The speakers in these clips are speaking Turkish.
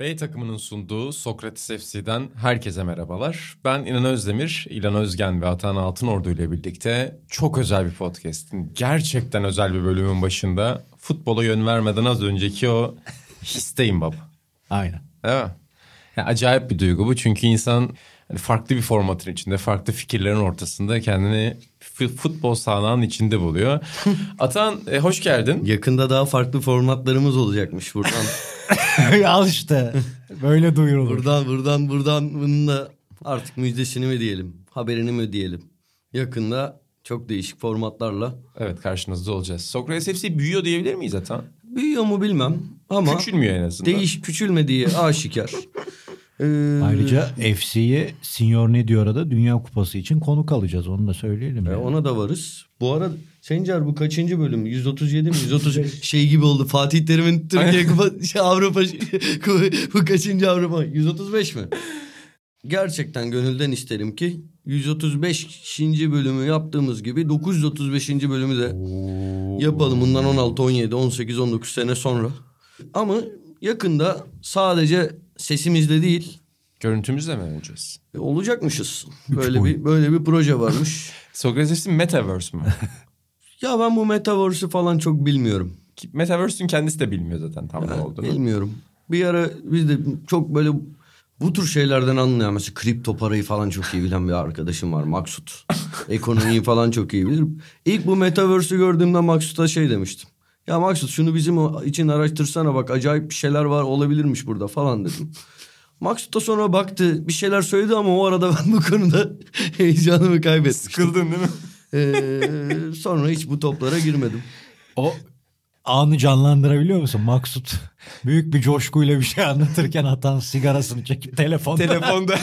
B takımının sunduğu Sokrates FC'den herkese merhabalar. Ben İnan Özdemir, İlan Özgen ve Atan Altınordu ile birlikte çok özel bir podcast'in gerçekten özel bir bölümün başında futbola yön vermeden az önceki o histeyim baba. Aynen. Değil mi? Yani acayip bir duygu bu çünkü insan farklı bir formatın içinde, farklı fikirlerin ortasında kendini futbol sahananın içinde buluyor. Atan e, hoş geldin. Yakında daha farklı formatlarımız olacakmış buradan. Al işte. Böyle duyurulur. buradan buradan buradan bunun da artık müjdesini mi diyelim, haberini mi diyelim. Yakında çok değişik formatlarla. Evet karşınızda olacağız. Sokrates FC büyüyor diyebilir miyiz Atan? Büyüyor mu bilmem ama Küçülmüyor en azından. değiş küçülmediği aşikar. Ee, Ayrıca FC'ye Senior ne diyor da Dünya Kupası için konuk alacağız. Onu da söyleyelim. e, ya. ona da varız. Bu arada Sencer bu kaçıncı bölüm? 137 mi? 130 şey gibi oldu. Fatih Terim'in Türkiye Kupa, şey, Avrupa bu kaçıncı Avrupa? 135 mi? Gerçekten gönülden isterim ki 135. bölümü yaptığımız gibi 935. bölümü de yapalım. Bundan 16, 17, 18, 19 sene sonra. Ama yakında sadece sesimizle değil Görüntümüzle mi olacağız? e, olacakmışız. Böyle bir böyle bir proje varmış. Sokrates'in Metaverse mü? ya ben bu metaverse'ü falan çok bilmiyorum. Metaverse'ün kendisi de bilmiyor zaten tam ne olduğunu. Bilmiyorum. Bir ara biz de çok böyle bu tür şeylerden anlayan mesela kripto parayı falan çok iyi bilen bir arkadaşım var Maksut. Ekonomiyi falan çok iyi bilir. İlk bu metaverse'ü gördüğümde Maksut'a şey demiştim. Ya Maksut şunu bizim için araştırsana bak acayip bir şeyler var olabilirmiş burada falan dedim. Maksut da sonra baktı bir şeyler söyledi ama o arada ben bu konuda heyecanımı kaybetmiştim. Sıkıldın değil mi? Ee, sonra hiç bu toplara girmedim. O anı canlandırabiliyor musun? Maksut büyük bir coşkuyla bir şey anlatırken atan sigarasını çekip telefonda Telefonda.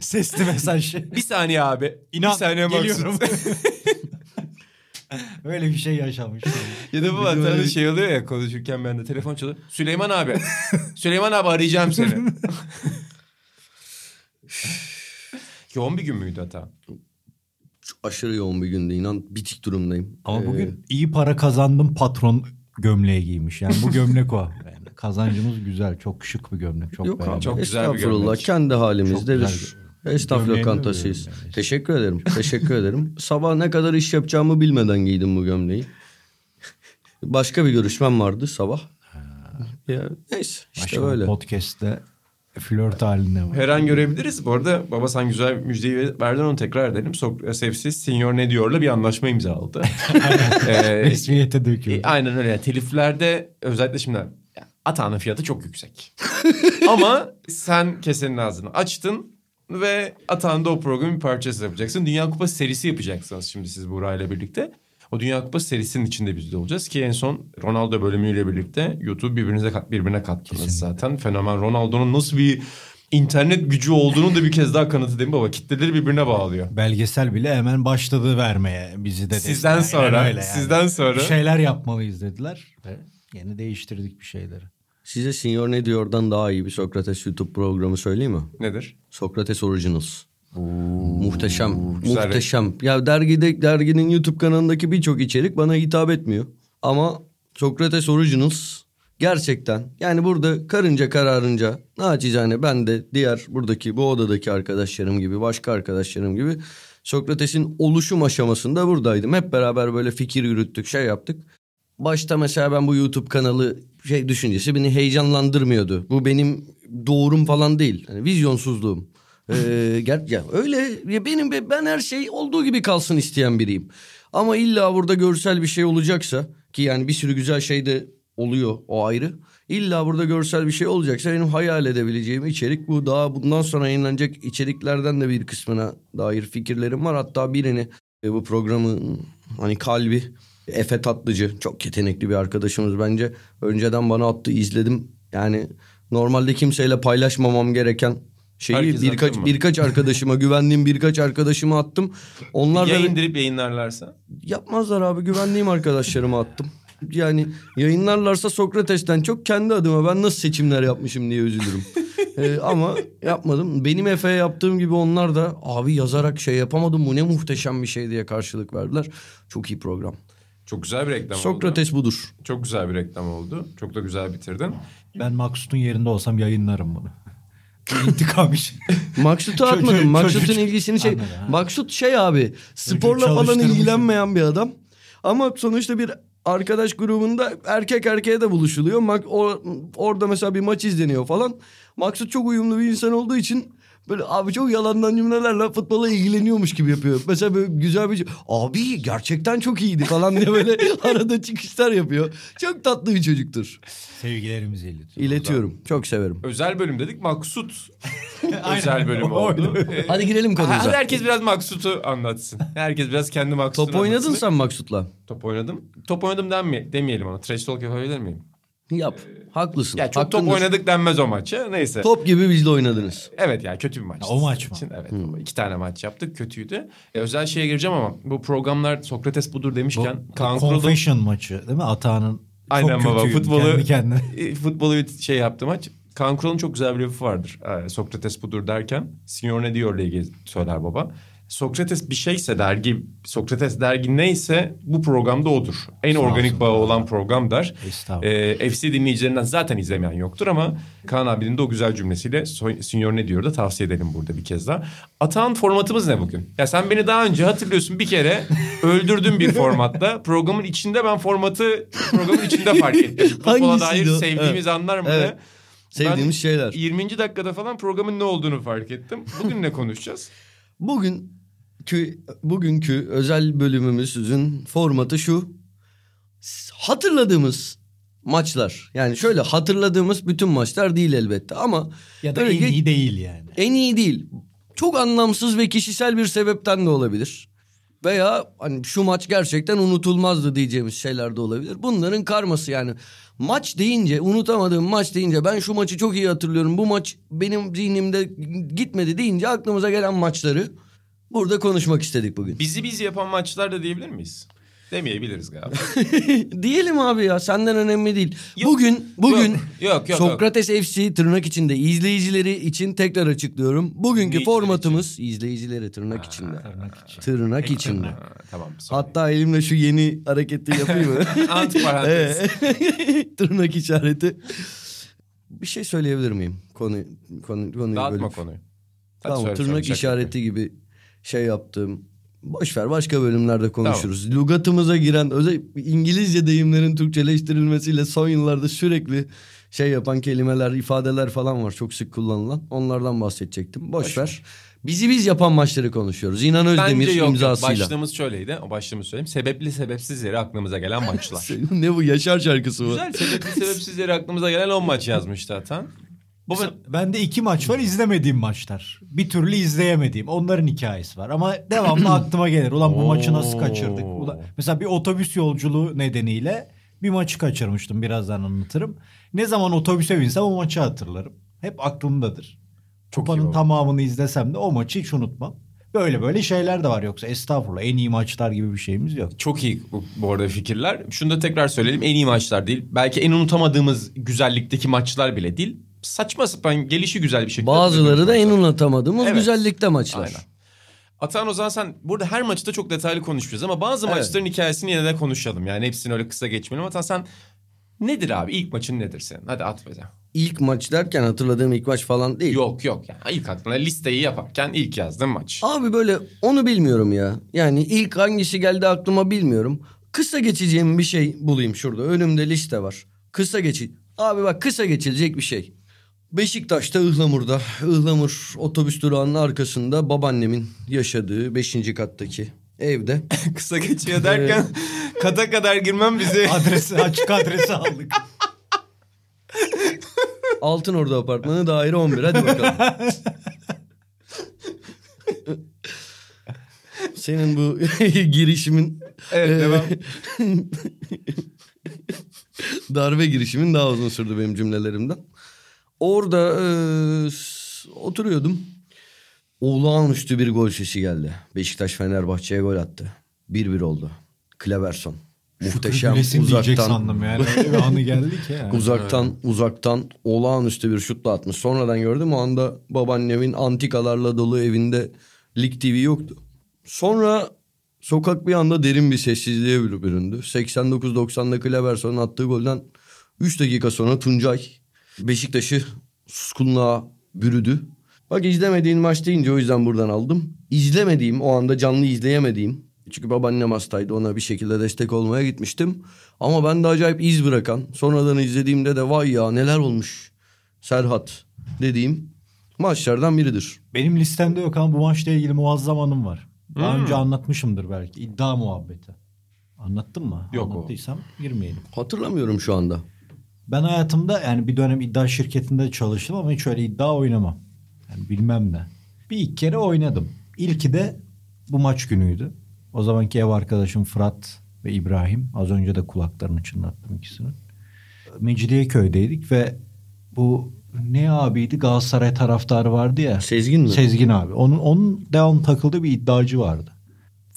sesli mesaj. bir saniye abi. İnan bir saniye geliyorum. Maksut. Öyle bir şey yaşamış. ya da bu hatta şey oluyor ya konuşurken ben de telefon çalıyor. Süleyman abi. Süleyman abi arayacağım seni. Yoğun bir gün müydü hata? Aşırı yoğun bir gündü inan bitik durumdayım. Ama Ee, bugün iyi para kazandım patron gömleği giymiş. Yani bu gömlek o. Yani kazancımız güzel. Çok şık bir gömlek. Çok Yok abi Çok güzel bir gömlek. kendi halimizde Çok bir güzel. Esnaf Gömleğini lokantasıyız. yani. Teşekkür ederim. Teşekkür ederim. Sabah ne kadar iş yapacağımı bilmeden giydim bu gömleği. Başka bir görüşmem vardı sabah. Ya neyse işte Başka öyle. podcast'te flört halinde var. Her an görebiliriz. Bu arada baba sen güzel bir müjdeyi verdin onu tekrar edelim. Sokrates FC Senior ne diyorla bir anlaşma imzaladı. ee, Resmiyete döküyor. E, aynen öyle. Yani teliflerde özellikle şimdi Atağının fiyatı çok yüksek. Ama sen kesenin ağzını açtın ve Atağan'da o programın bir parçası yapacaksın. Dünya Kupası serisi yapacaksınız şimdi siz Buğra ile birlikte. O Dünya Kupası serisinin içinde biz de olacağız ki en son Ronaldo bölümüyle birlikte YouTube birbirinize birbirine kattınız zaten. Fenomen Ronaldo'nun nasıl bir internet gücü olduğunu da bir kez daha kanıtı değil mi baba? Kitleleri birbirine bağlıyor. Belgesel bile hemen başladı vermeye bizi de. Sizden sonra, Aynen öyle yani. sizden sonra. Bir şeyler yapmalıyız dediler. Ve yeni değiştirdik bir şeyleri. Size Senior ne diyordan daha iyi bir Sokrates YouTube programı söyleyeyim mi? Nedir? Sokrates Originals. Muhteşem. güzel. Muhteşem. Ya dergide derginin YouTube kanalındaki birçok içerik bana hitap etmiyor. Ama Sokrates Originals gerçekten yani burada karınca kararınca naçizane ben de diğer buradaki bu odadaki arkadaşlarım gibi başka arkadaşlarım gibi Sokrates'in oluşum aşamasında buradaydım. Hep beraber böyle fikir yürüttük şey yaptık. Başta mesela ben bu YouTube kanalı şey düşüncesi beni heyecanlandırmıyordu. Bu benim doğrum falan değil. Yani vizyonsuzluğum. Ee, ger ya öyle ya benim ben her şey olduğu gibi kalsın isteyen biriyim. Ama illa burada görsel bir şey olacaksa ki yani bir sürü güzel şey de oluyor o ayrı. İlla burada görsel bir şey olacaksa benim hayal edebileceğim içerik bu. Daha bundan sonra yayınlanacak içeriklerden de bir kısmına dair fikirlerim var. Hatta birini e, bu programın hani kalbi Efe Tatlıcı çok yetenekli bir arkadaşımız bence. Önceden bana attı izledim. Yani normalde kimseyle paylaşmamam gereken Şeyi Herkes birkaç birkaç arkadaşıma güvendiğim birkaç arkadaşıma attım. Onlar da indirip yayınlarlarsa. yapmazlar abi güvendiğim arkadaşlarıma attım. Yani yayınlarlarsa Sokrates'ten çok kendi adıma ben nasıl seçimler yapmışım diye üzülürüm. Ee, ama yapmadım. Benim Efe'ye yaptığım gibi onlar da abi yazarak şey yapamadım bu ne muhteşem bir şey diye karşılık verdiler. Çok iyi program. Çok güzel bir reklam oldu. Sokrates budur. Çok güzel bir reklam oldu. Çok da güzel bitirdin. Ben Maksut'un yerinde olsam yayınlarım bunu. İntikam işi. Maksut'u atmadım. Maksut'un ilgisini şey. Maksut şey abi sporla falan ilgilenmeyen bir adam. Ama sonuçta bir arkadaş grubunda erkek erkeğe de buluşuluyor. Mak o, orada mesela bir maç izleniyor falan. Maksut çok uyumlu bir insan olduğu için böyle abi çok yalandan cümlelerle futbola ilgileniyormuş gibi yapıyor. Mesela böyle güzel bir şey. Abi gerçekten çok iyiydi falan diye böyle arada çıkışlar yapıyor. Çok tatlı bir çocuktur. Sevgilerimizi iletiyorum. İletiyorum. Çok severim. Özel bölüm dedik. Maksut özel bölüm oldu. Hadi girelim Hadi konumuza. herkes biraz Maksut'u anlatsın. Herkes biraz kendi Maksut'unu Top oynadın anlatsın. sen Maksut'la. Top oynadım. Top oynadım denme, demeyelim ona. Trash talk yapabilir miyim? Yap. Haklısın. Ya çok top Hakkındır. oynadık denmez o maça. Neyse. Top gibi bizle oynadınız. Evet ya kötü bir maç. O maç mı? Için, evet. o- iki tane maç yaptık. Kötüydü. E, özel şeye gireceğim ama bu programlar Sokrates budur Bu demişken Kaan Kural'ın confession maçı değil mi? Atağının Aynen çok baba, futbolu- kendi kendine. e, futbolu bir şey yaptı maç. Kaan Kural'ın çok güzel bir lafı vardır. E, Sokrates budur derken Signor ne diyor diye söyler baba. Sokrates bir şeyse dergi, Sokrates dergi neyse bu programda odur. En Sağ organik bağı olan program der. Estağfurullah. E, FC dinleyicilerinden zaten izlemeyen yoktur ama Kaan abinin de o güzel cümlesiyle Signor ne diyor da tavsiye edelim burada bir kez daha. Atağın formatımız ne bugün? Ya sen beni daha önce hatırlıyorsun bir kere öldürdün bir formatta. Programın içinde ben formatı programın içinde fark ettim. Futbola dair o? sevdiğimiz anlar mı? Evet. Sevdiğimiz Ben şeyler. 20. dakikada falan programın ne olduğunu fark ettim. Bugün ne konuşacağız? Bugünkü bugünkü özel bölümümüzün formatı şu. Hatırladığımız maçlar. Yani şöyle hatırladığımız bütün maçlar değil elbette ama Ya da en iyi değil yani. en iyi değil. Çok anlamsız ve kişisel bir sebepten de olabilir. Veya hani şu maç gerçekten unutulmazdı diyeceğimiz şeyler de olabilir. Bunların karması yani. Maç deyince unutamadığım maç deyince ben şu maçı çok iyi hatırlıyorum. Bu maç benim zihnimde gitmedi deyince aklımıza gelen maçları burada konuşmak istedik bugün. Bizi biz yapan maçlar da diyebilir miyiz? Demeyebiliriz galiba. Diyelim abi ya senden önemli değil. Yok, bugün bugün yok, yok, yok, Sokrates FC tırnak içinde izleyicileri için tekrar açıklıyorum. Bugünkü Dinleyicileri formatımız izleyicileri tırnak içinde. Tırnak için. Tırnak içinde. Ha, tamam. sorry. Hatta elimle şu yeni hareketi yapayım mı? Antiparantez. Tırnak işareti. Bir şey söyleyebilir miyim? Konu, konu, konuyu Dağıtma bölüp. konuyu. Hadi Tamam söyle, tırnak söyle, şaka işareti gibi şey yaptığım. Boş ver başka bölümlerde konuşuruz. Lugatımıza giren özel İngilizce deyimlerin Türkçeleştirilmesiyle son yıllarda sürekli şey yapan kelimeler, ifadeler falan var çok sık kullanılan. Onlardan bahsedecektim. Boş, Boş ver. Bizi biz yapan maçları konuşuyoruz. İnan Özdemir Bence yok, yok. imzasıyla. Başlığımız şöyleydi. O başlığımı söyleyeyim. Sebepli sebepsiz yere aklımıza gelen maçlar. ne bu Yaşar şarkısı bu? Güzel sebepli sebepsiz yere aklımıza gelen 10 maç yazmıştı Atan. Bu Mesela Bende iki maç var izlemediğim maçlar. Bir türlü izleyemediğim. Onların hikayesi var. Ama devamlı aklıma gelir. Ulan bu maçı nasıl kaçırdık? Ulan, mesela bir otobüs yolculuğu nedeniyle bir maçı kaçırmıştım. Birazdan anlatırım. Ne zaman otobüse binsem o maçı hatırlarım. Hep aklımdadır. Çok Kupanın tamamını izlesem de o maçı hiç unutmam. Böyle böyle şeyler de var yoksa estağfurullah en iyi maçlar gibi bir şeyimiz yok. Çok iyi bu, bu arada fikirler. Şunu da tekrar söyleyelim. En iyi maçlar değil. Belki en unutamadığımız güzellikteki maçlar bile değil. Saçma sapan gelişi güzel bir şekilde. Bazıları da en unutamadığımız Evet. güzellikte maçlar. Aynen. Atan o zaman sen burada her maçta çok detaylı konuşacağız ama bazı Evet. maçların hikayesini yine de konuşalım. Yani hepsini öyle kısa geçmeyelim. Atan sen nedir abi? İlk maçın nedir senin? Hadi at bize. İlk maç derken hatırladığım ilk maç falan değil. Yok yok. Yani ilk aklına listeyi yaparken ilk yazdığın maç. Abi böyle onu bilmiyorum ya. Yani ilk hangisi geldi aklıma bilmiyorum. Kısa geçeceğim bir şey bulayım şurada. Önümde liste var. Kısa geçi. Abi bak kısa geçilecek bir şey. Beşiktaş'ta Ihlamur'da. Ihlamur otobüs durağının arkasında babaannemin yaşadığı 5. kattaki evde. kısa geçiyor derken kata kadar girmem bizi. Adresi açık adresi aldık. Altınordu apartmanı daire 11 hadi bakalım. Senin bu girişimin evet Ee, devam. darbe girişimin daha uzun sürdü benim cümlelerimden. Orada e, oturuyordum. Olağanüstü bir gol sesi geldi. Beşiktaş Fenerbahçe'ye gol attı. 1-1 oldu. Kleberson. Muhteşem uzaktan. sandım yani. Öyle bir anı geldi ki. Yani. Uzaktan uzaktan olağanüstü bir şutla atmış. Sonradan gördüm o anda babaannemin antikalarla dolu evinde Lig TV yoktu. Sonra sokak bir anda derin bir sessizliğe büründü. 89-90'da Kleberson'un attığı golden 3 dakika sonra Tuncay Beşiktaş'ı suskunluğa bürüdü. Bak izlemediğin maç deyince o yüzden buradan aldım. İzlemediğim o anda canlı izleyemediğim çünkü babaannem hastaydı ona bir şekilde destek olmaya gitmiştim. Ama ben de acayip iz bırakan sonradan izlediğimde de vay ya neler olmuş Serhat dediğim maçlardan biridir. Benim listemde yok ama bu maçla ilgili muazzam anım var. Daha önce anlatmışımdır belki. İddia muhabbeti. Anlattım mı? Yok o. Anlattıysam girmeyelim. Hatırlamıyorum şu anda. Ben hayatımda yani bir dönem iddia şirketinde çalıştım ama hiç öyle iddia oynamam. Yani bilmem ne. Bir iki kere oynadım. İlki de bu maç günüydü. O zamanki ev arkadaşım Fırat ve İbrahim. Az önce de kulaklarını çınlattım ikisinin. Mecidiyeköy'deydik ve bu ne abiydi Galatasaray taraftarı vardı ya. Sezgin mi? Sezgin abi. Onun, onun devam takıldığı bir iddiacı vardı.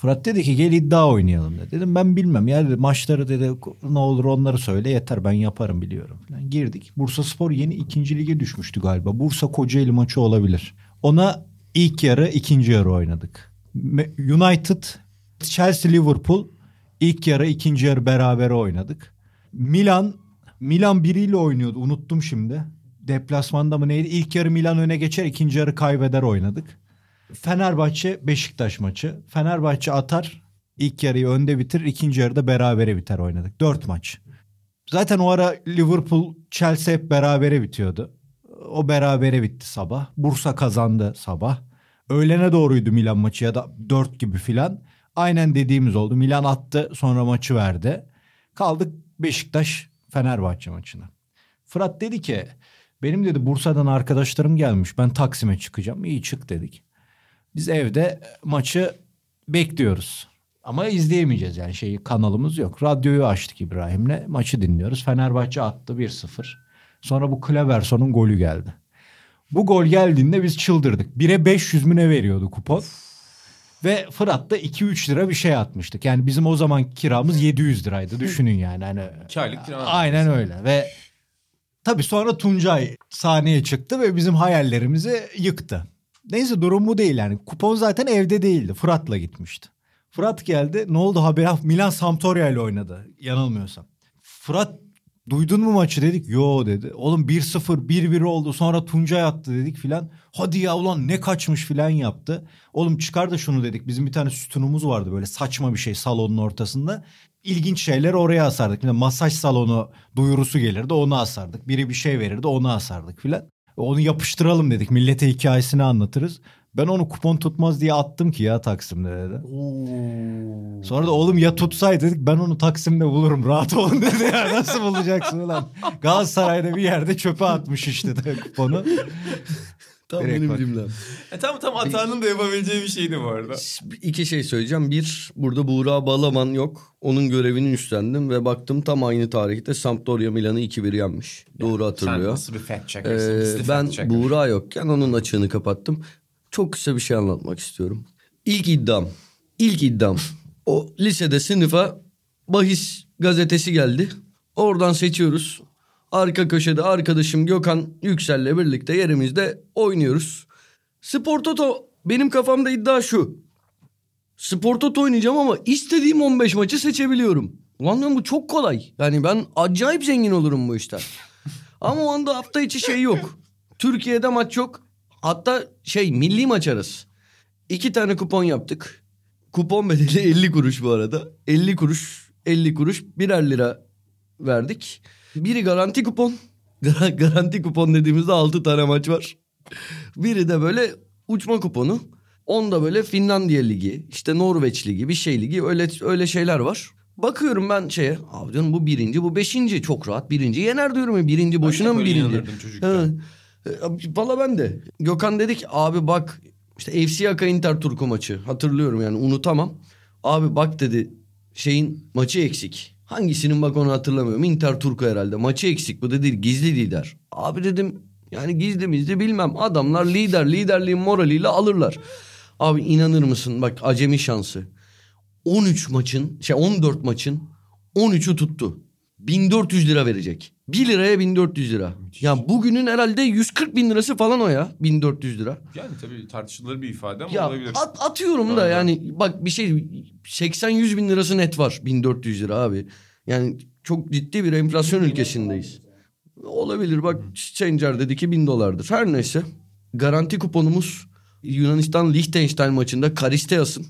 Fırat dedi ki gel iddia oynayalım dedi. Dedim ben bilmem ya dedi, maçları dedi ne olur onları söyle yeter ben yaparım biliyorum falan. Girdik. Bursa Spor yeni ikinci lige düşmüştü galiba. Bursa Kocaeli maçı olabilir. Ona ilk yarı ikinci yarı oynadık. United Chelsea Liverpool ilk yarı ikinci yarı beraber oynadık. Milan Milan biriyle oynuyordu unuttum şimdi. Deplasmanda mı neydi? İlk yarı Milan öne geçer ikinci yarı kaybeder oynadık. Fenerbahçe Beşiktaş maçı. Fenerbahçe atar. ilk yarıyı önde bitirir. ikinci yarıda berabere biter oynadık. Dört maç. Zaten o ara Liverpool Chelsea hep berabere bitiyordu. O berabere bitti sabah. Bursa kazandı sabah. Öğlene doğruydu Milan maçı ya da dört gibi filan. Aynen dediğimiz oldu. Milan attı sonra maçı verdi. Kaldık Beşiktaş Fenerbahçe maçına. Fırat dedi ki benim dedi Bursa'dan arkadaşlarım gelmiş. Ben Taksim'e çıkacağım. İyi çık dedik. Biz evde maçı bekliyoruz. Ama izleyemeyeceğiz yani şeyi kanalımız yok. Radyoyu açtık İbrahim'le maçı dinliyoruz. Fenerbahçe attı 1-0. Sonra bu Kleberson'un golü geldi. Bu gol geldiğinde biz çıldırdık. 1'e 500 mü ne veriyordu kupon? Ve Fırat da 2-3 lira bir şey atmıştık. Yani bizim o zaman kiramız 700 liraydı. Düşünün yani. Hani, İki aylık kira. Aynen öyle ve tabii sonra Tuncay sahneye çıktı ve bizim hayallerimizi yıktı. Neyse durum bu değil yani. Kupon zaten evde değildi. Fırat'la gitmişti. Fırat geldi. Ne oldu haber? Milan Sampdoria ile oynadı. Yanılmıyorsam. Fırat duydun mu maçı dedik. Yo dedi. Oğlum 1-0 1-1 oldu. Sonra Tuncay attı dedik filan. Hadi ya ulan ne kaçmış filan yaptı. Oğlum çıkar da şunu dedik. Bizim bir tane sütunumuz vardı böyle saçma bir şey salonun ortasında. İlginç şeyleri oraya asardık. Yani masaj salonu duyurusu gelirdi onu asardık. Biri bir şey verirdi onu asardık filan. Onu yapıştıralım dedik. Millete hikayesini anlatırız. Ben onu kupon tutmaz diye attım ki ya Taksim'de dedi. Sonra da oğlum ya tutsaydı dedik ben onu Taksim'de bulurum rahat olun dedi ya nasıl bulacaksın ulan. Galatasaray'da bir yerde çöpe atmış işte de kuponu. Tam Direkt benim bak. cümlem. E, tam tam Atan'ın da yapabileceği bir şeydi bu arada. İki şey söyleyeceğim. Bir, burada Buğra Balaman yok. Onun görevini üstlendim ve baktım tam aynı tarihte Sampdoria Milan'ı 2-1 yenmiş. Doğru Sen hatırlıyor. nasıl bir fact Ee, checker'sın? Biz de ben fact checker. Buğra yokken onun açığını kapattım. Çok kısa bir şey anlatmak istiyorum. İlk iddiam. İlk iddiam. O lisede sınıfa bahis gazetesi geldi. Oradan seçiyoruz. Arka köşede arkadaşım Gökhan Yüksel'le birlikte yerimizde oynuyoruz. Spor Toto benim kafamda iddia şu. Spor Toto oynayacağım ama istediğim 15 maçı seçebiliyorum. Ulan bu çok kolay. Yani ben acayip zengin olurum bu işten. ama o anda hafta içi şey yok. Türkiye'de maç yok. Hatta şey milli maç arası. İki tane kupon yaptık. Kupon bedeli 50 kuruş bu arada. 50 kuruş, 50 kuruş birer lira verdik. Biri garanti kupon. Gar- garanti kupon dediğimizde 6 tane maç var. Biri de böyle uçma kuponu. Onda böyle Finlandiya Ligi, işte Norveç Ligi, bir şey ligi öyle öyle şeyler var. Bakıyorum ben şeye, abi diyorum bu birinci, bu beşinci. Çok rahat birinci yener diyorum ya. Birinci boşuna mı birinci? E, Valla ben de. Gökhan dedik abi bak işte FC Yaka Inter Turku maçı hatırlıyorum yani unutamam. Abi bak dedi şeyin maçı eksik. Hangisinin bak onu hatırlamıyorum. Inter Turku herhalde maçı eksik bu dedi gizli lider. Abi dedim Yani gizli mizli bilmem. Adamlar lider liderliğin moraliyle alırlar. Abi inanır mısın bak acemi şansı. 13 maçın şey 14 maçın 13'ü tuttu. 1400 lira verecek. 1 liraya 1400 lira. Ya bugünün herhalde 140 bin lirası falan o ya. 1400 lira. Yani tabii tartışılır bir ifade ama Ya olabilir. at, atıyorum da Aynen. yani bak bir şey 80-100 bin lirası net var 1400 lira abi. Yani çok ciddi bir enflasyon ülkesindeyiz. Olabilir bak Changer dedi ki 1000 dolardır. Her neyse garanti kuponumuz Yunanistan Liechtenstein maçında Karisteas'ın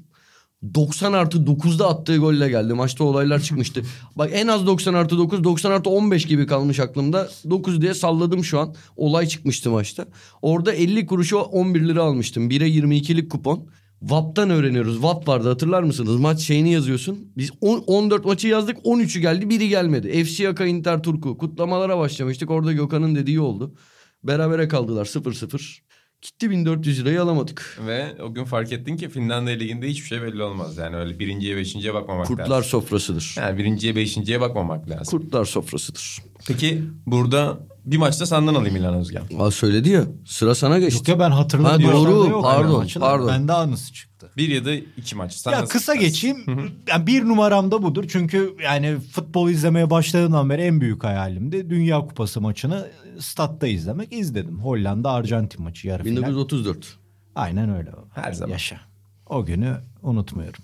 90 artı 9'da attığı golle geldi. Maçta olaylar çıkmıştı. Bak en az 90 artı 9, 90 artı 15 gibi kalmış aklımda. 9 diye salladım şu an. Olay çıkmıştı maçta. Orada 50 kuruşu 11 lira almıştım. 1'e 22'lik kupon. VAP'tan öğreniyoruz. VAP vardı hatırlar mısınız? Maç şeyini yazıyorsun. Biz on- 14 maçı yazdık 13'ü geldi biri gelmedi. FC Yaka Inter Turku. Kutlamalara başlamıştık. Orada Gökhan'ın dediği oldu. Berabere kaldılar 0-0. Gitti 1400 lirayı alamadık. Ve o gün fark ettin ki Finlandiya Ligi'nde hiçbir şey belli olmaz. Yani öyle birinciye beşinciye bakmamak Kurtlar lazım. sofrasıdır. Yani birinciye beşinciye bakmamak lazım. Kurtlar sofrasıdır. Peki burada bir maçta senden alayım İlhan Özgen. Aa söyledi ya. Sıra sana geçti. Yok ya ben hatırladım. Ha, doğru, yok pardon, yani pardon. Bende anısı çıktı. Bir ya da iki maç. Sen ya nasıl kısa istersin? geçeyim. Yani bir numaram da budur. Çünkü yani futbol izlemeye başladığımdan beri en büyük hayalimdi. Dünya Kupası maçını statta izlemek. izledim. Hollanda Arjantin maçı yarı final. 1934. Aynen öyle. Her zaman. Yaşa. O günü unutmuyorum.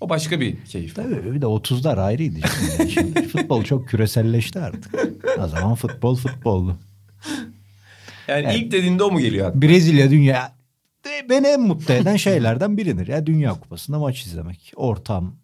O başka bir keyif. Tabii bir de 30'lar ayrıydı. Şimdi. Şimdi futbol çok küreselleşti artık. O zaman futbol futboldu. Yani ilk dediğinde o mu geliyor aklına? Brezilya dünya beni en mutlu eden şeylerden biridir ya Dünya Kupası'nda maç izlemek. Ortam.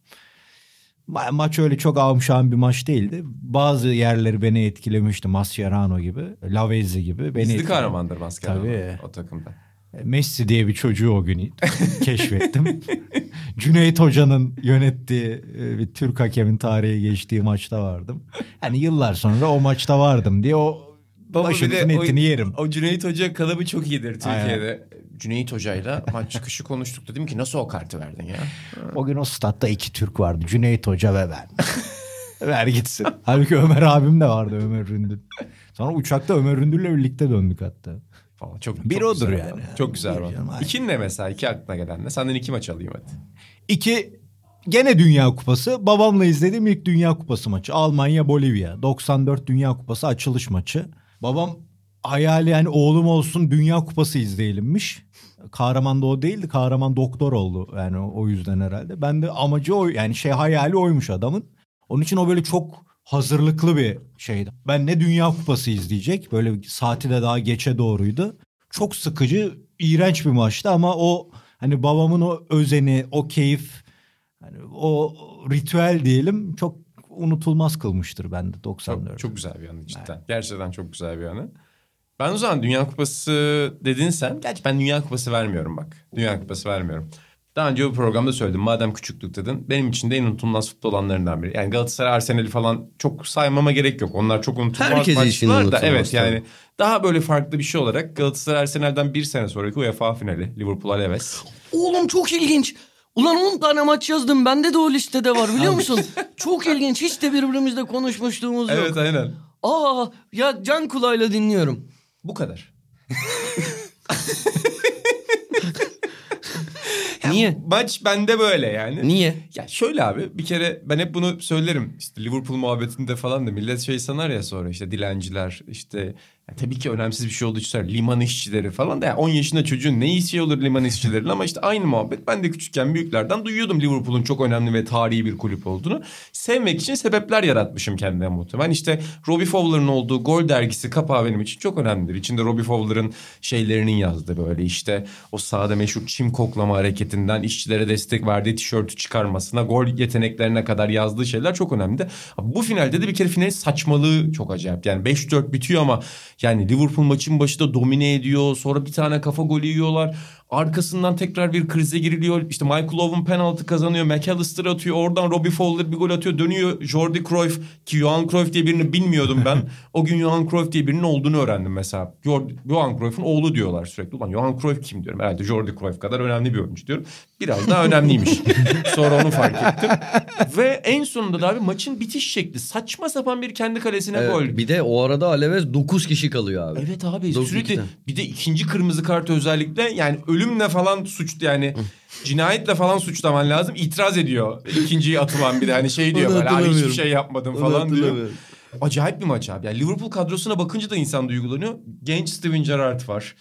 Ma- maç öyle çok ağımşağın bir maç değildi. Bazı yerleri beni etkilemişti. Mascherano gibi, Lavezzi gibi. Beni Gizli kahramandır Mascherano Tabii. o takımda. Messi diye bir çocuğu o gün keşfettim. Cüneyt Hoca'nın yönettiği e, bir Türk hakemin tarihi geçtiği maçta vardım. Yani yıllar sonra o maçta vardım diye o başımızın etini yerim. O Cüneyt Hoca kalıbı çok iyidir Türkiye'de. Cüneyt Hoca'yla maç çıkışı konuştuk. Dedim ki nasıl o kartı verdin ya? O gün o statta iki Türk vardı. Cüneyt Hoca ve ben. Ver gitsin. Halbuki Ömer abim de vardı Ömer Ründül. Sonra uçakta Ömer Ründül'le birlikte döndük hatta. Falan. Çok, Bir çok odur yani. Çok güzel Bir aynen. İkin ne mesela? İki aklına gelen ne? Senden iki maç alayım hadi. İki gene Dünya Kupası. Babamla izlediğim ilk Dünya Kupası maçı. Almanya Bolivya. 94 Dünya Kupası açılış maçı. Babam hayali yani oğlum olsun Dünya Kupası izleyelimmiş. Kahraman da o değildi. Kahraman doktor oldu. Yani o yüzden herhalde. Ben de amacı o yani şey hayali oymuş adamın. Onun için o böyle çok hazırlıklı bir şeydi. Ben ne Dünya Kupası izleyecek. Böyle saati de daha geçe doğruydu. Çok sıkıcı, iğrenç bir maçtı ama o hani babamın o özeni, o keyif, hani o ritüel diyelim çok unutulmaz kılmıştır bende 94. Çok, çok güzel bir anı cidden. Gerçekten çok güzel bir anı. Ben o zaman Dünya Kupası dedin sen. Gerçi ben Dünya Kupası vermiyorum bak. Dünya Kupası vermiyorum. Daha önce bu programda söyledim. Madem küçüklük dedin. Benim için de en unutulmaz futbol alanlarından biri. Yani Galatasaray, Arsenal'i falan çok saymama gerek yok. Onlar çok unutulmaz Herkes için maçlar da. unutulmaz Evet tabii. yani daha böyle farklı bir şey olarak Galatasaray, Arsenal'den bir sene sonraki UEFA finali. Liverpool Alaves. Oğlum çok ilginç. Ulan 10 tane maç yazdım. Bende de o listede var biliyor musun? çok ilginç. Hiç de birbirimizle konuşmuşluğumuz yok. Evet aynen. Aa ya can kulağıyla dinliyorum. Bu kadar. Niye? Maç bende böyle yani. Niye? Ya şöyle abi bir kere ben hep bunu söylerim. İşte Liverpool muhabbetinde falan da millet şey sanar ya sonra işte dilenciler işte ya tabii ki önemsiz bir şey olduğu için liman işçileri falan da ya 10 yaşında çocuğun ne işi olur liman işçilerin ama işte aynı muhabbet ben de küçükken büyüklerden duyuyordum Liverpool'un çok önemli ve tarihi bir kulüp olduğunu. Sevmek için sebepler yaratmışım kendime muhtemelen. İşte Robbie Fowler'ın olduğu Gol dergisi kapağı benim için çok önemlidir. İçinde Robbie Fowler'ın şeylerinin yazdığı böyle işte o sahada meşhur çim koklama hareketinden işçilere destek verdiği tişörtü çıkarmasına gol yeteneklerine kadar yazdığı şeyler çok önemli. Bu finalde de bir kere finalin saçmalığı çok acayip. Yani 5-4 bitiyor ama yani Liverpool maçın başında domine ediyor. Sonra bir tane kafa golü yiyorlar. Arkasından tekrar bir krize giriliyor. İşte Michael Owen penaltı kazanıyor. McAllister atıyor. Oradan Robbie Fowler bir gol atıyor. Dönüyor Jordi Cruyff ki Johan Cruyff diye birini bilmiyordum ben. o gün Johan Cruyff diye birinin olduğunu öğrendim mesela. Jordi, Johan Cruyff'un oğlu diyorlar sürekli. Ulan Johan Cruyff kim diyorum. Herhalde Jordi Cruyff kadar önemli bir oyuncu diyorum. Biraz daha önemliymiş. Sonra onu fark ettim. Ve en sonunda da abi maçın bitiş şekli. Saçma sapan bir kendi kalesine Evet, gol. bir de o arada Alves 9 kişi kalıyor abi. Evet abi Dokuz sürekli ikiden. bir de ikinci kırmızı kart özellikle yani ölümle falan suç yani cinayetle falan suçlaman lazım itiraz ediyor ikinciyi atılan bir de hani şey diyor böyle abi hiçbir şey yapmadım falan diyor. Acayip bir maç abi. Yani Liverpool kadrosuna bakınca da insan duygulanıyor. Genç Steven Gerrard var.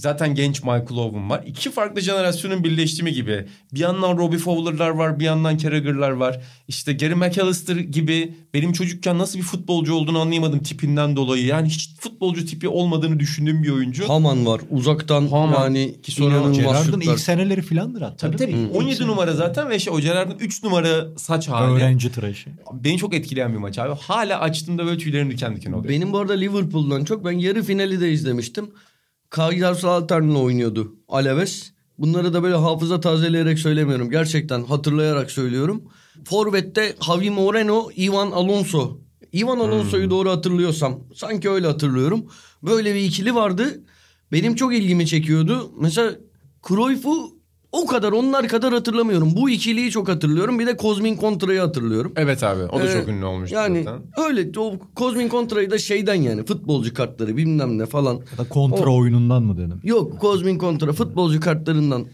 Zaten genç Michael Owen var. İki farklı jenerasyonun birleşimi gibi. Bir yandan Robbie Fowler'lar var, bir yandan Carragher'lar var. İşte Gary McAllister gibi benim çocukken nasıl bir futbolcu olduğunu anlayamadım tipinden dolayı. Yani hiç futbolcu tipi olmadığını düşündüğüm bir oyuncu. Haman var. Uzaktan Haman. yani Ki sonra Gerard'ın ilk seneleri filandır hatta. Tabii tabii. 17 numara zaten ve şey o Gerrard'ın 3 numara saç hali. Öğrenci tıraşı. Beni çok etkileyen bir maç abi. Hala açtığımda böyle tüylerim diken diken oluyor. Benim bu arada Liverpool'dan çok ben yarı finali de izlemiştim. Kajdarsalater'le oynuyordu Alaves. Bunları da böyle hafıza tazeleyerek söylemiyorum. Gerçekten hatırlayarak söylüyorum. Forvet'te Javi Moreno, Ivan Alonso. Ivan Alonso'yu doğru hatırlıyorsam. Sanki öyle hatırlıyorum. Böyle bir ikili vardı. Benim çok ilgimi çekiyordu. Mesela Cruyff'u o kadar onlar kadar hatırlamıyorum. Bu ikiliyi çok hatırlıyorum. Bir de Kozmin Kontra'yı hatırlıyorum. Evet abi. O da Ee, çok ünlü olmuştu Yani zaten. öyle o Kozmin Kontra'yı da şeyden yani futbolcu kartları bilmem ne falan. Ya da kontra oyunundan mı dedim? Yok Kozmin Kontra futbolcu kartlarından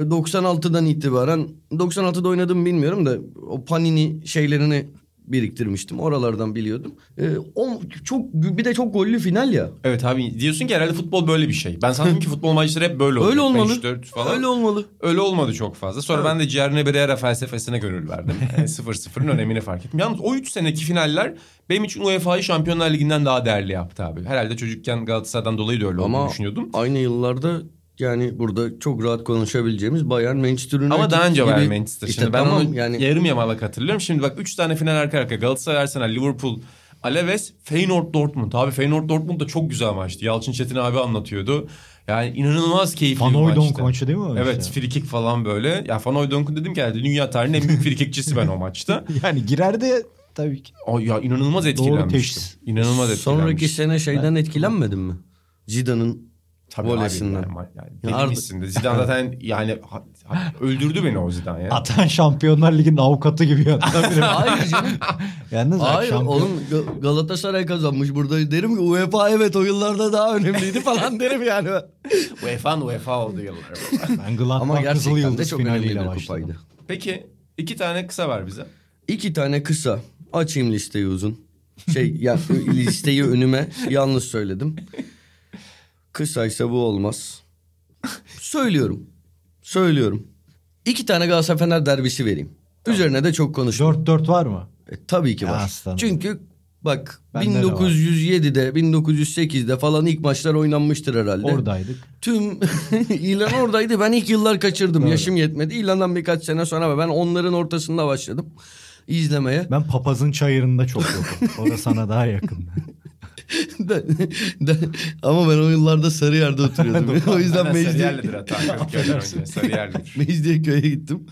96'dan itibaren 96'da oynadım bilmiyorum da o Panini şeylerini biriktirmiştim. Oralardan biliyordum. Ee, o çok bir de çok gollü final ya. Evet abi diyorsun ki herhalde futbol böyle bir şey. Ben sandım ki futbol maçları hep böyle oluyor. Öyle olmalı. 5-4 falan. Öyle olmalı. Öyle olmadı çok fazla. Sonra ben de Cierno Pereira felsefesine gönül verdim. Yani 0-0'ın önemini fark ettim. Yalnız o 3 seneki finaller benim için UEFA'yı Şampiyonlar Ligi'nden daha değerli yaptı abi. Herhalde çocukken Galatasaray'dan dolayı da öyle olduğunu Ama düşünüyordum. aynı yıllarda yani burada çok rahat konuşabileceğimiz Bayern Manchester United Ama daha önce var gibi- Manchester. İşte Şimdi ben tamam onu yani yarım yamalak hatırlıyorum. Şimdi bak 3 tane final arka arkaya. Galatasaray, Arsenal, Liverpool, Alaves, Feyenoord, Dortmund. Abi Feyenoord, Dortmund da çok güzel maçtı. Yalçın Çetin abi anlatıyordu. Yani inanılmaz keyifli Van bir maçtı. Hooijdonk maçı değil mi o Evet işte? free kick falan böyle. Ya Van Hooijdonk'un dedim ki herhalde dünya tarihinin en büyük free kickçisi ben o maçta. Yani girer de tabii ki. O ya inanılmaz teşhis. etkilenmiştim. İnanılmaz etkilenmiştim. sonraki sene şeyden etkilenmedin mi? Zidane'ın Tabii volesinden. abi. Yani, yani misin de. Zidane zaten yani ha- ha- öldürdü beni o Zidane ya. Atan Şampiyonlar Ligi'nin avukatı gibi yönlendirir. Hayır canım. Yalnız Hayır şampiyon- oğlum Ga- Galatasaray kazanmış burada derim ki UEFA evet o yıllarda daha önemliydi falan derim yani. UEFA UEFA oldu yıllar. Ben Gladbach Kızıl Yıldız çok önemli bir finaliyle kupaydı. başladım. Peki iki tane kısa var bize. İki tane kısa. Açayım listeyi uzun. Şey ya listeyi önüme yanlış söyledim. Kısaysa bu olmaz. Söylüyorum. Söylüyorum. İki tane Galatasaray Fener derbisi vereyim. Üzerine de çok konuştum. 4-4 var mı? E, tabii ki Ya var. aslanım. Çünkü bak Bende de var. 1907'de 1908'de falan ilk maçlar oynanmıştır herhalde. Oradaydık. Tüm İlan oradaydı. Ben ilk yıllar kaçırdım. Doğru. Yaşım yetmedi. İlan'dan birkaç sene sonra ben onların ortasında başladım izlemeye. Ben papazın çayırında çok yokum. O da sana daha yakın. De- de- ama ben o yıllarda Sarıyer'de oturuyordum. o yüzden Mecdi, Sarıyer'lidir hata. 40 yıl önce. Sarıyer'lidir. Mecidiyeköy'e gittim.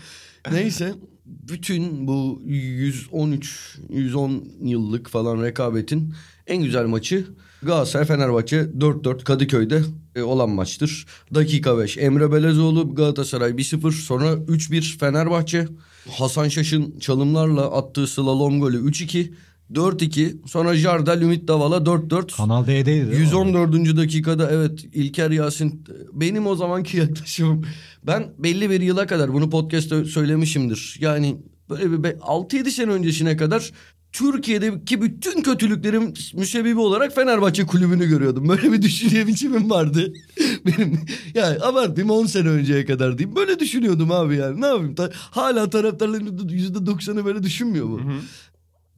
Neyse bütün bu 113 110 yıllık falan rekabetin en güzel maçı Galatasaray Fenerbahçe 4-4 Kadıköy'de e, olan maçtır. Dakika 5 Emre Belezoğlu Galatasaray 1-0 sonra 3-1 Fenerbahçe. Hasan Şaş'ın çalımlarla attığı slalom golü 3-2 4-2 sonra Jardel Ümit Davala 4-4 Kanal D'deydi değil mi? 114. dakikada evet İlker Yasin benim o zamanki yaklaşımım ben belli bir yıla kadar bunu podcast'te söylemişimdir. Yani böyle bir be- 6-7 sene öncesine kadar Türkiye'deki bütün kötülüklerin müsebbibi olarak Fenerbahçe kulübünü görüyordum. Böyle bir düşünce biçimim vardı. Benim yani abartayım 10 sene önceye kadar diyeyim. Böyle düşünüyordum abi yani. Ne yapayım? Ta- hala taraftarların %90'ı böyle düşünmüyor mu?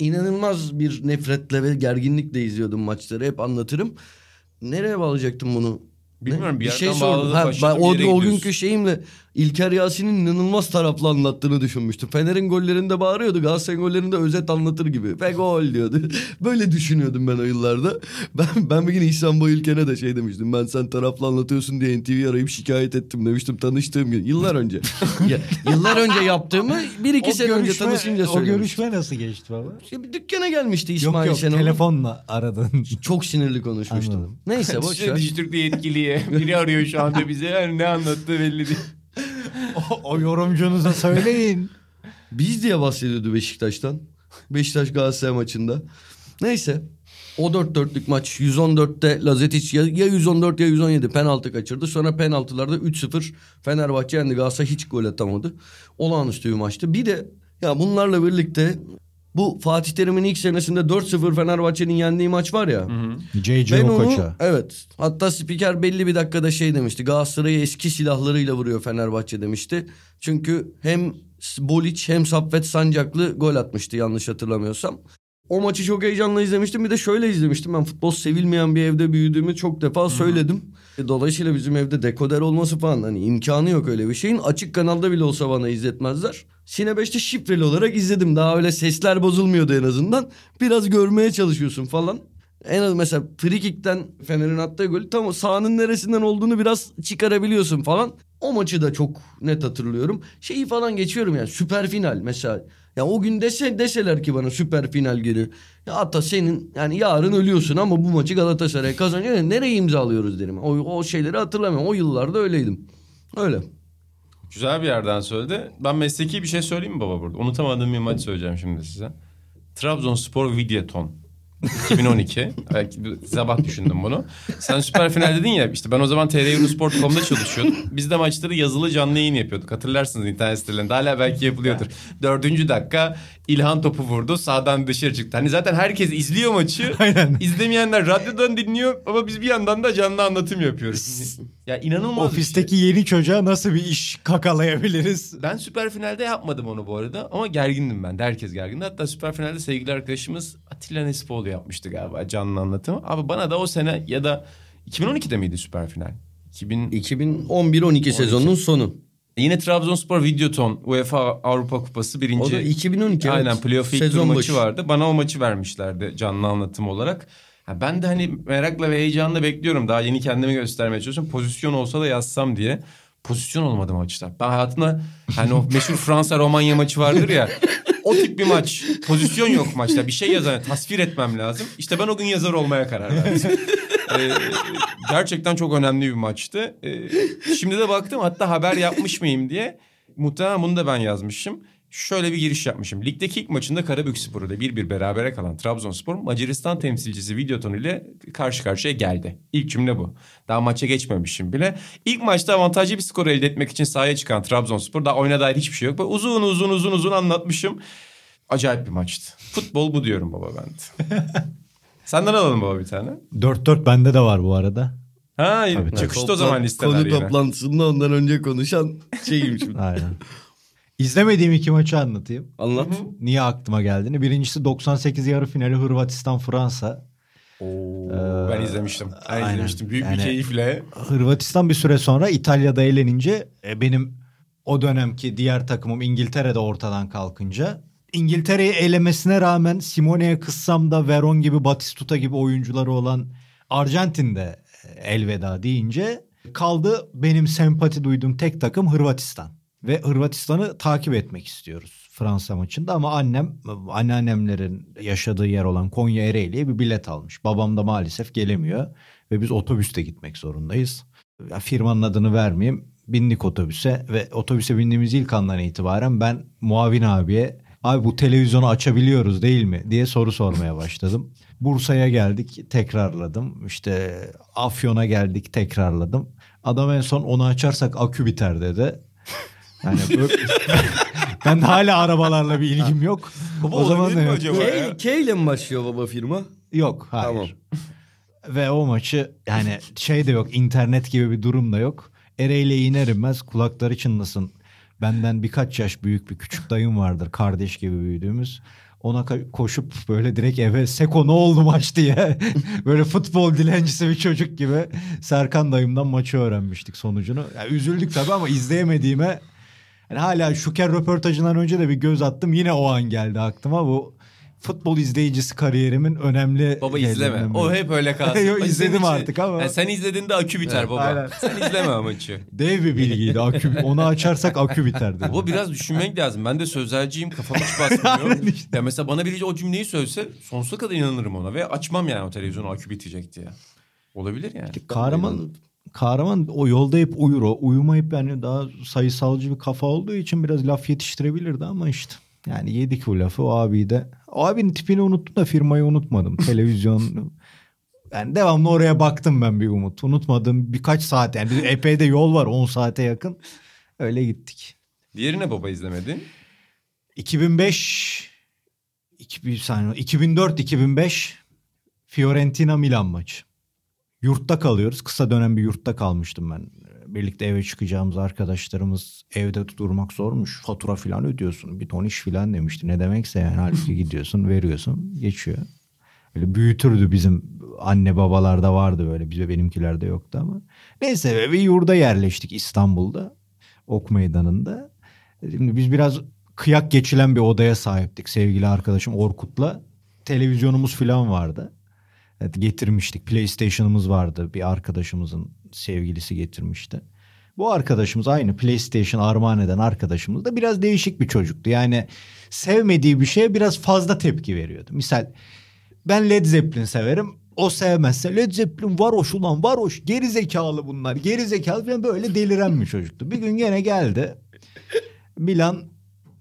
İnanılmaz bir nefretle ve gerginlikle izliyordum maçları. Hep anlatırım. Nereye bağlayacaktım bunu? Bilmiyorum, bir şey yerden sordum. Ha, ben bir o, o günkü şeyimle İlker Yasin'in inanılmaz taraflı anlattığını düşünmüştüm. Fener'in gollerinde bağırıyordu. Galatasaray'ın gollerinde özet anlatır gibi. Ve gol diyordu. Böyle düşünüyordum ben o yıllarda. Ben, ben bir gün İhsan Bayülken'e de şey demiştim. Ben sen taraflı anlatıyorsun diye NTV arayıp şikayet ettim demiştim tanıştığım gün. Yıllar önce. ya, yıllar önce yaptığımı bir iki O sene önce görüşme- tanışınca O söylemiştim. görüşme nasıl geçti baba? Ya bir dükkana gelmişti Yok İsmail yok Şenol. telefonla aradın. Çok sinirli konuşmuştum. Anladım. Neyse boş ver. Dijitürk'te yetkiliye. Biri arıyor şu anda bize. Yani ne anlattığı belli değil. O, o yorumcunuza söyleyin. Biz diye bahsediyordu Beşiktaş'tan. Beşiktaş Galatasaray maçında. Neyse. O 4-4'lük maç 114'te Lazetic ya, ya 114 ya 117 penaltı kaçırdı. Sonra penaltılarda 3-0 Fenerbahçe yendi. Galatasaray hiç gol atamadı. Olağanüstü bir maçtı. Bir de ya bunlarla birlikte bu Fatih Terim'in ilk senesinde 4-0 Fenerbahçe'nin yendiği maç var ya. C.C. Ben onu Okocha. evet hatta spiker belli bir dakikada şey demişti. Galatasaray'ı eski silahlarıyla vuruyor Fenerbahçe demişti. Çünkü hem Boliç hem Saffet Sancaklı gol atmıştı yanlış hatırlamıyorsam. O maçı çok heyecanla izlemiştim. Bir de şöyle izlemiştim. Ben futbol sevilmeyen bir evde büyüdüğümü çok defa söyledim. E, Dolayısıyla bizim evde dekoder olması falan hani imkanı yok öyle bir şeyin. Açık kanalda bile olsa bana izletmezler. Sine 5'te şifreli olarak izledim. Daha öyle sesler bozulmuyordu en azından. Biraz görmeye çalışıyorsun falan. En az mesela frikikten Fener'in attığı golü tam sahanın neresinden olduğunu biraz çıkarabiliyorsun falan. O maçı da çok net hatırlıyorum. Şeyi falan geçiyorum yani süper final mesela. Ya o gün dese, deseler ki bana süper final geliyor. Ya hatta senin yani yarın ölüyorsun ama bu maçı Galatasaray kazanıyor. Yani nereye imzalıyoruz derim. O, o şeyleri hatırlamıyorum. O yıllarda öyleydim. Öyle. Güzel bir yerden söyledi. Ben mesleki bir şey söyleyeyim mi baba burada? Unutamadığım bir maç söyleyeceğim şimdi size. Trabzonspor Videoton. 2012. Belki sabah düşündüm bunu. Sen süper final dedin ya işte ben o zaman TR çalışıyordum. Biz de maçları yazılı canlı yayın yapıyorduk. Hatırlarsınız internet sitelerinde. Hala belki yapılıyordur. Dördüncü dakika İlhan topu vurdu. Sağdan dışarı çıktı. Hani zaten herkes izliyor maçı. Aynen. İzlemeyenler radyodan dinliyor ama biz bir yandan da canlı anlatım yapıyoruz. ya inanılmaz bir şey. Ofisteki yeni çocuğa nasıl bir iş kakalayabiliriz? Ben süper finalde yapmadım onu bu arada ama gergindim ben de herkes gergindi. Hatta süper finalde sevgili arkadaşımız Atilla Nesipoğlu yapmıştı galiba canlı anlatımı. Abi bana da o sene ya da 2012'de miydi süper final? 2000... 2011-12 sezonunun sonu. Yine Trabzonspor Videoton UEFA Avrupa Kupası birinci. O da 2012 evet. Aynen playoff ilk tur maçı başı. vardı. Bana o maçı vermişlerdi canlı anlatım olarak. Ha, ben de hani merakla ve heyecanla bekliyorum. Daha yeni kendimi göstermeye çalışıyorum. Pozisyon olsa da yazsam diye. Pozisyon olmadı maçta. Ben hayatımda hani o meşhur Fransa Romanya maçı vardır ya. O tip bir maç. Pozisyon yok maçta. Bir şey yazan, tasvir etmem lazım. İşte ben o gün yazar olmaya karar verdim. Ee, gerçekten çok önemli bir maçtı. Ee, şimdi de baktım hatta haber yapmış mıyım diye. Muhtemelen bunu da ben yazmışım. Şöyle bir giriş yapmışım. Ligdeki ilk maçında Karabükspor ile bir bir berabere kalan Trabzonspor Macaristan temsilcisi Videoton ile karşı karşıya geldi. İlk cümle bu. Daha maça geçmemişim bile. İlk maçta avantajlı bir skor elde etmek için sahaya çıkan Trabzonspor daha oyuna dair hiçbir şey yok. Böyle uzun uzun uzun uzun anlatmışım. Acayip bir maçtı. Futbol bu diyorum baba ben. Senden alalım baba bir tane. 4-4 bende de var bu arada. Ha Tabii, çıkıştı o zaman listeler Konu yine. toplantısında ondan önce konuşan şeyim şimdi. Aynen. İzlemediğim iki maçı anlatayım. Anlat. Niye aklıma geldiğini. Birincisi 98 yarı finali Hırvatistan-Fransa. Oo, ben izlemiştim. Ben aynen. izlemiştim. Büyük bir Yani- keyifle. Hırvatistan bir süre sonra İtalya'da eğlenince e, benim o dönemki diğer takımım İngiltere'de ortadan kalkınca İngiltere'yi elemesine rağmen Simone'ye kıssam da Veron gibi Batistuta gibi oyuncuları olan Arjantin'de e, elveda deyince kaldı benim sempati duyduğum tek takım Hırvatistan. Ve Hırvatistan'ı takip etmek istiyoruz Fransa maçında ama annem anneannemlerin yaşadığı yer olan Konya Ereğli'ye bir bilet almış. Babam da maalesef gelemiyor ve biz otobüste gitmek zorundayız. Ya firmanın adını vermeyeyim. Bindik otobüse ve otobüse bindiğimiz ilk andan itibaren ben muavin abiye abi bu televizyonu açabiliyoruz değil mi diye soru sormaya başladım. Bursa'ya geldik tekrarladım. İşte Afyon'a geldik tekrarladım. Adam en son onu açarsak akü biter dedi. Yani böyle- ben de hala arabalarla bir ilgim yok. Baba o zaman mi acaba? K, K ile mi başlıyor baba firma? Yok hayır. Tamam. Ve o maçı yani şey de yok internet gibi bir durum da yok. Ereğli iner inmez kulakları çınlasın. Benden birkaç yaş büyük bir küçük dayım vardır kardeş gibi büyüdüğümüz. Ona koşup böyle direkt eve Seko ne oldu maç diye böyle futbol dilencisi bir çocuk gibi Serkan dayımdan maçı öğrenmiştik sonucunu. Yani üzüldük tabii ama izleyemediğime yani hala Şuker röportajından önce de bir göz attım. Yine o an geldi aklıma bu futbol izleyicisi kariyerimin önemli Baba izleme. O hep öyle kalsın. Yo, izledim için- artık ama. Yani sen izlediğinde akü biter Evet, baba. aynen. Sen izleme maçı. Dev bir bilgiydi. Akü, onu açarsak akü biterdi. Bu biraz düşünmek lazım. Ben de sözelciyim. Kafam hiç basmıyor. ya mesela bana biri o cümleyi söylese sonsuza kadar inanırım ona. Ve açmam yani o televizyonu akü bitecek diye. Olabilir yani. Kahraman kahraman o yolda hep uyur o. Uyumayıp yani daha sayısalcı bir kafa olduğu için biraz laf yetiştirebilirdi ama işte. Yani yedik bu lafı o abi de. O abinin tipini unuttum da firmayı unutmadım. Televizyon yani devamlı oraya baktım ben bir umut. Unutmadım birkaç saat yani bir epey de yol var 10 saate yakın. Öyle gittik. Diğerine baba izlemedin. 2005 2000 saniye 2004 2005 Fiorentina Milan maçı. Yurtta kalıyoruz. Kısa dönem bir yurtta kalmıştım ben. Birlikte eve çıkacağımız arkadaşlarımız evde durmak zormuş. Fatura falan ödüyorsun. Bir ton iş falan demişti. Ne demekse yani halbuki gidiyorsun veriyorsun geçiyor. Böyle büyütürdü bizim anne babalarda vardı böyle. Bize benimkilerde yoktu ama. Neyse bir yurda yerleştik İstanbul'da. Ok meydanında. Şimdi biz biraz kıyak geçilen bir odaya sahiptik sevgili arkadaşım Orkut'la. Televizyonumuz falan vardı. Evet, getirmiştik. PlayStation'ımız vardı. Bir arkadaşımızın sevgilisi getirmişti. Bu arkadaşımız aynı PlayStation armağan eden arkadaşımız da biraz değişik bir çocuktu. Yani sevmediği bir şeye biraz fazla tepki veriyordu. Misal ben Led Zeppelin severim. O sevmezse Led Zeppelin varoş ulan varoş geri zekalı bunlar geri zekalı falan böyle deliren bir çocuktu. Bir gün gene geldi. Milan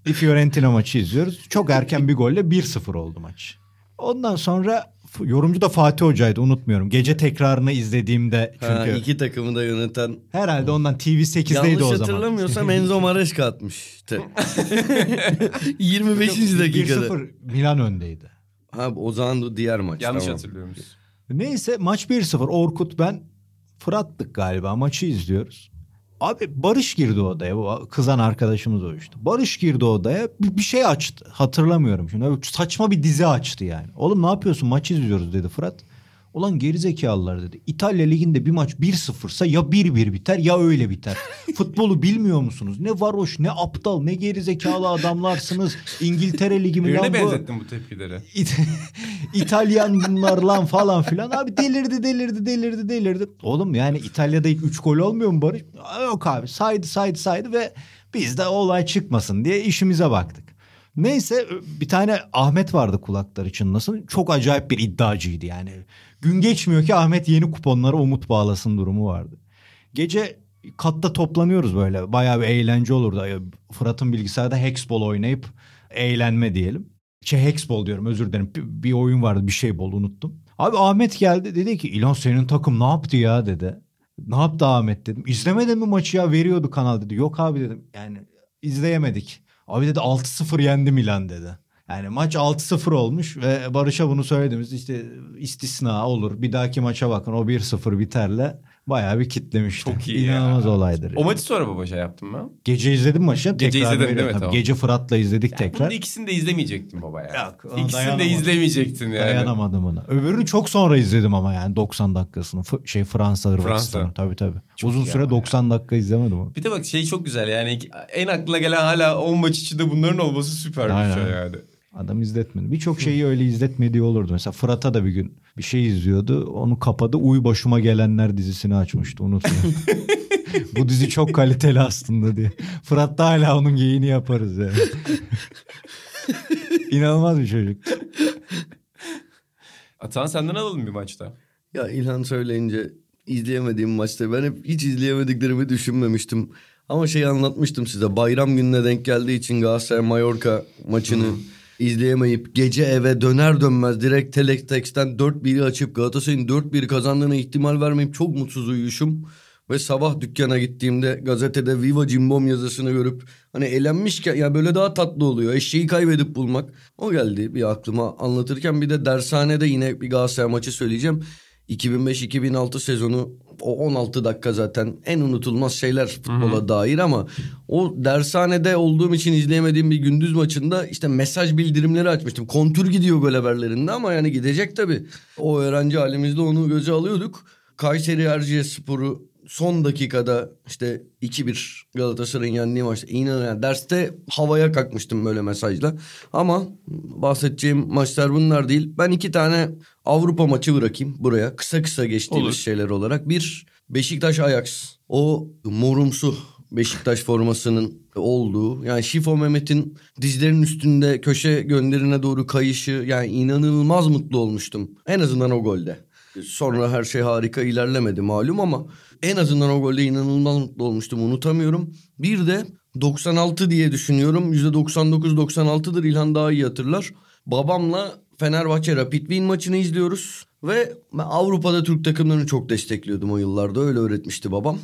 Fiorentina maçı izliyoruz. Çok erken bir golle 1-0 oldu maç. Ondan sonra yorumcu da Fatih Hoca'ydı unutmuyorum. Gece tekrarını izlediğimde çünkü Ha, iki takımı da yöneten. herhalde ondan TV8'deydi Yanlış o zaman. hatırlamıyorsam Enzo Maresca atmıştı. 25. dakikada. 1-0 Milan öndeydi. Ha o zaman da diğer maç. Yanlış tamam. hatırlıyorum. Neyse maç 1-0 Orkut ben Fırat'tık galiba maçı izliyoruz. Abi Barış girdi odaya bu kızan arkadaşımız o işte. Barış girdi odaya bir, şey açtı hatırlamıyorum şimdi. Saçma bir dizi açtı yani. Oğlum ne yapıyorsun maç izliyoruz dedi Fırat. Ulan gerizekalılar dedi. İtalya liginde bir maç 1-0'sa ya 1-1 biter ya öyle biter. Futbolu bilmiyor musunuz? Ne varoş ne aptal ne gerizekalı adamlarsınız. İngiltere ligi mi lan bu? benzettim bu tepkileri. İt- İtalyan bunlar lan falan filan. Abi delirdi delirdi delirdi delirdi. Oğlum yani İtalya'da ilk 3 gol olmuyor mu Barış? Yok abi saydı saydı saydı ve biz de olay çıkmasın diye işimize baktık. Neyse bir tane Ahmet vardı kulakları çınlasın. Çok acayip bir iddiacıydı yani. Gün geçmiyor ki Ahmet yeni kuponlara umut bağlasın durumu vardı. Gece katta toplanıyoruz böyle. Bayağı bir eğlence olurdu. Fırat'ın bilgisayarda Hexball oynayıp eğlenme diyelim. Şey Hexball diyorum özür dilerim. Bir, bir oyun vardı bir şey bol unuttum. Abi Ahmet geldi dedi ki İlhan senin takım ne yaptı ya dedi. Ne yaptı Ahmet dedim. İzlemedin mi maçı ya veriyordu kanal dedi. Yok abi dedim yani izleyemedik. Abi dedi 6-0 yendi Milan dedi. Yani maç 6-0 olmuş ve Barış'a bunu söylediğimiz işte istisna olur. Bir dahaki maça bakın o 1-0 biterle bayağı bir kitlemişti. Çok iyi İnanılmaz ya. olaydır. O maçı sonra baba şey yaptım ben. Gece izledim maçı. Gece tekrar izledim, değil mi? Tabii Tamam. Gece Fırat'la izledik Yani tekrar. bunun ikisini de izlemeyecektin baba ya. Yok, İkisini de izlemeyecektin yani. Dayanamadım ona. Öbürünü çok sonra izledim ama yani 90 dakikasını. F- şey Fransa Hırvatistan'ı. Tabii tabii. Çok Uzun süre ama 90 dakika izlemedim onu. Bir de bak şey çok güzel yani en aklına gelen hala 10 maç içinde bunların olması süper bir şey yani. Adam izletmedi. Birçok şeyi öyle izletmediği olurdu. Mesela Fırat'a da bir gün bir şey izliyordu. Onu kapadı. Uy başıma gelenler dizisini açmıştı. Unutmuyorum. Bu dizi çok kaliteli aslında diye. Fırat da hala onun geyini yaparız yani. İnanılmaz bir çocuk. Atan senden alalım bir maçta. Ya İlhan söyleyince izleyemediğim maçta ben hep hiç izleyemediklerimi düşünmemiştim. Ama şeyi anlatmıştım size. Bayram gününe denk geldiği için Galatasaray Mallorca maçını izleyemeyip gece eve döner dönmez direkt Telex'ten 4-1'i açıp Galatasaray'ın 4-1 kazandığına ihtimal vermeyip çok mutsuz uyuşum. Ve sabah dükkana gittiğimde gazetede Viva Cimbom yazısını görüp hani elenmişken ya böyle daha tatlı oluyor. Eşeği kaybedip bulmak. O geldi bir aklıma anlatırken bir de dershanede yine bir Galatasaray maçı söyleyeceğim. 2005-2006 sezonu o 16 dakika zaten en unutulmaz şeyler futbola dair ama o dershanede olduğum için izleyemediğim bir gündüz maçında işte mesaj bildirimleri açmıştım. Kontür gidiyor gol haberlerinde ama yani gidecek tabii. O öğrenci halimizde onu göze alıyorduk. Kayseri Erciyesspor'u son dakikada işte 2-1 Galatasaray'ın yendiği maçta inanın yani derste havaya kalkmıştım böyle mesajla. Ama bahsedeceğim maçlar bunlar değil. Ben iki tane Avrupa maçı bırakayım buraya. Kısa kısa geçtiğimiz Olur. şeyler olarak. Bir Beşiktaş Ajax. O morumsu Beşiktaş formasının olduğu yani Şifo Mehmet'in dizlerinin üstünde köşe gönderine doğru kayışı yani inanılmaz mutlu olmuştum. En azından o golde. Sonra her şey harika ilerlemedi malum ama en azından o golde inanılmaz mutlu olmuştum unutamıyorum. Bir de 96 diye düşünüyorum. %99-96'dır İlhan daha iyi hatırlar. Babamla Fenerbahçe Rapid Wien maçını izliyoruz. Ve ben Avrupa'da Türk takımlarını çok destekliyordum o yıllarda. Öyle öğretmişti babam.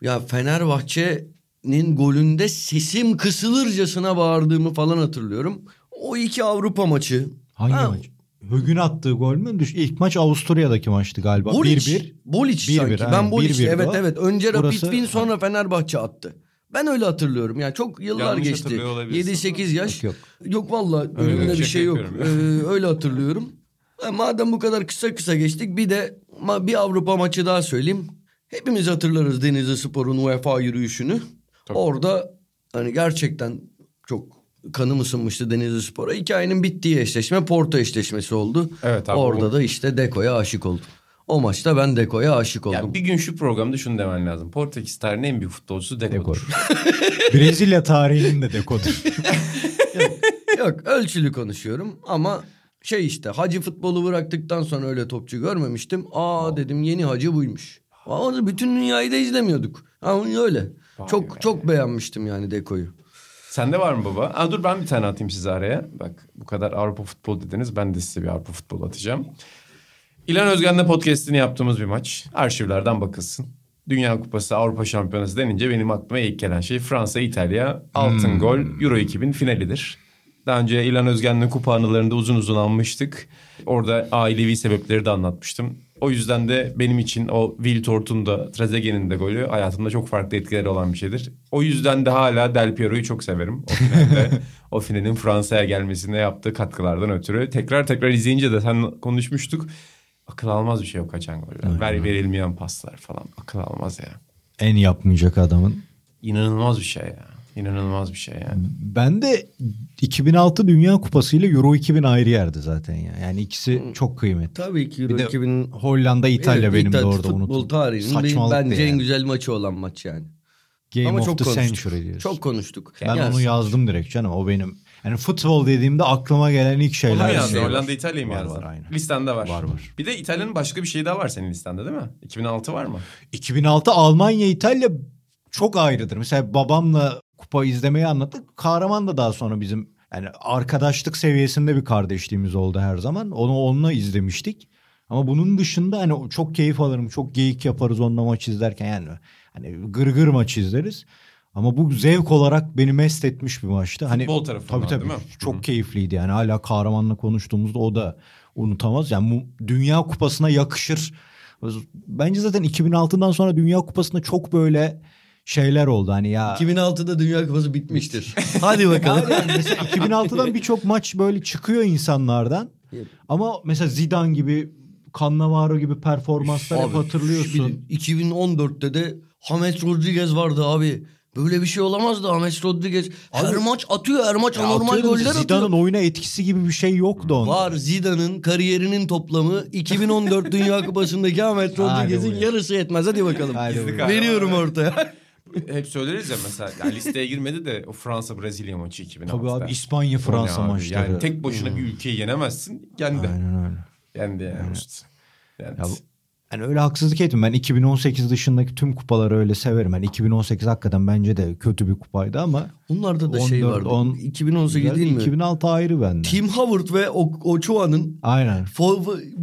Ya Fenerbahçe'nin golünde sesim kısılırcasına bağırdığımı falan hatırlıyorum. O iki Avrupa maçı. Hangi Ha, maç? Högün attığı gol mü? Düş- İlk maç Avusturya'daki maçtı galiba. Boliç. 1-1. Boliç 1-1, sanki. aynen. Ben Boliç 1-1'di evet o. evet. Önce Rapid Burası- Wien sonra Fenerbahçe attı. Ben öyle hatırlıyorum. Yani çok yıllar Yanlış geçti. hatırlıyor olabilirsin. 7-8 yaş. Yok, Yok valla Öyle, önümde bir şaka şey yok. Ee, öyle hatırlıyorum. Madem bu kadar kısa kısa geçtik bir de bir Avrupa maçı daha söyleyeyim. Hepimiz hatırlarız Denizli Spor'un UEFA yürüyüşünü. Tabii. Orada hani gerçekten çok kanım ısınmıştı Denizli Spor'a. Hikayenin bittiği eşleşme Porto eşleşmesi oldu. Evet abi, Orada o- da işte Deko'ya aşık oldum. O maçta ben Deko'ya aşık oldum. Ya bir gün şu programda şunu demen lazım. Portekiz tarihinin en büyük futbolcusu Deco'dur. Brezilya tarihinin de dekodur. Yok ölçülü konuşuyorum ama şey işte hacı futbolu bıraktıktan sonra öyle topçu görmemiştim. Aa dedim yeni hacı buymuş. Ama bütün dünyayı da izlemiyorduk. Ama öyle. Vay çok be. çok beğenmiştim yani Deko'yu. Sende var mı baba? Aa, dur ben bir tane atayım size araya. Bak bu kadar Avrupa futbol dediniz. Ben de size bir Avrupa futbol atacağım. İlhan Özgen'le podcastini yaptığımız bir maç. Arşivlerden bakılsın. Dünya Kupası, Avrupa Şampiyonası denince benim aklıma ilk gelen şey Fransa, İtalya altın gol Euro 2000 finalidir. Daha önce İlhan Özgen'le kupa anılarında uzun uzun anmıştık. Orada ailevi sebepleri de anlatmıştım. O yüzden de benim için o Will Tort'un da Trezeguet'in de golü hayatımda çok farklı etkileri olan bir şeydir. O yüzden de hala Del Piero'yu çok severim. O finalde o finalin Fransa'ya gelmesine yaptığı katkılardan ötürü. Tekrar tekrar izleyince de sen konuşmuştuk. Akıl almaz bir şey o kaçan goller. Ver, verilmeyen paslar falan. Akıl almaz ya. en yapmayacak adamın. İnanılmaz bir şey ya. İnanılmaz bir şey yani. Ben de 2006 Dünya Kupası ile Euro 2000 ayrı yerde zaten ya. Yani ikisi çok kıymetli. Tabii ki Euro de 2000 Hollanda İtalya Evet, benim de İtalya orada futbol unuttum. tarihinin Saçmalıktı bence en yani. güzel maçı olan maç yani. Game Ama of çok the konuştuk. Century diyoruz. Çok konuştuk. ben Yani onu yazdım direkt canım. O benim. Yani futbol dediğimde aklıma gelen ilk şeyler. yazdın? şey var. Hollanda İtalya'yı mı Var, yazdın? var, aynen. Listende var. Var, var. Bir de İtalya'nın başka bir şeyi daha var senin listende değil mi? 2006 var mı? 2006 Almanya İtalya çok ayrıdır. Mesela babamla kupa izlemeyi anlattık. Kahraman da daha sonra bizim yani arkadaşlık seviyesinde bir kardeşliğimiz oldu her zaman. Onu onunla izlemiştik. Ama bunun dışında hani çok keyif alırım. Çok geyik yaparız onunla maç izlerken yani. Hani gırgır maç izleriz. Ama bu zevk olarak beni mest etmiş bir maçtı. Hani Futbol tarafından tabii tabii değil mi? çok Hı keyifliydi yani. Hala kahramanla konuştuğumuzda o da unutamaz. Yani bu Dünya Kupası'na yakışır. Bence zaten 2006'dan sonra Dünya Kupası'nda çok böyle şeyler oldu hani ya. 2006'da Dünya Kupası bitmiştir. Hadi bakalım. Yani mesela 2006'dan birçok maç böyle çıkıyor insanlardan. Ama mesela Zidane gibi Cannavaro gibi performanslar hep Abi, hatırlıyorsun. bir- 2014'te de James Rodriguez vardı abi. Böyle bir şey olamazdı James Rodriguez. Her maç atıyor, her maç anormal goller atıyor. Zidane'ın oyuna etkisi gibi bir şey yoktu onda. Var Zidane'ın kariyerinin toplamı 2014 Dünya Kupası'ndaki James Rodriguez'in yarısı yetmez. Hadi bakalım. Veriyorum ortaya. Hep söyleriz ya mesela yani listeye girmedi de o Fransa Brezilya maçı 2006'da. Tabii abi İspanya Fransa abi? maçları. Yani tek başına bir ülkeyi yenemezsin. Yendi. Aynen öyle. Yendi yani işte. Yendi. Ya bu- Yani öyle haksızlık ettim. Ben 2018 dışındaki tüm kupaları öyle severim. Yani 2018 hakikaten bence de kötü bir kupaydı ama Bunlarda da şey 14, vardı. 10 2018 değil mi? 2006 ayrı bende. Tim Howard ve o Ochoa'nın Aynen.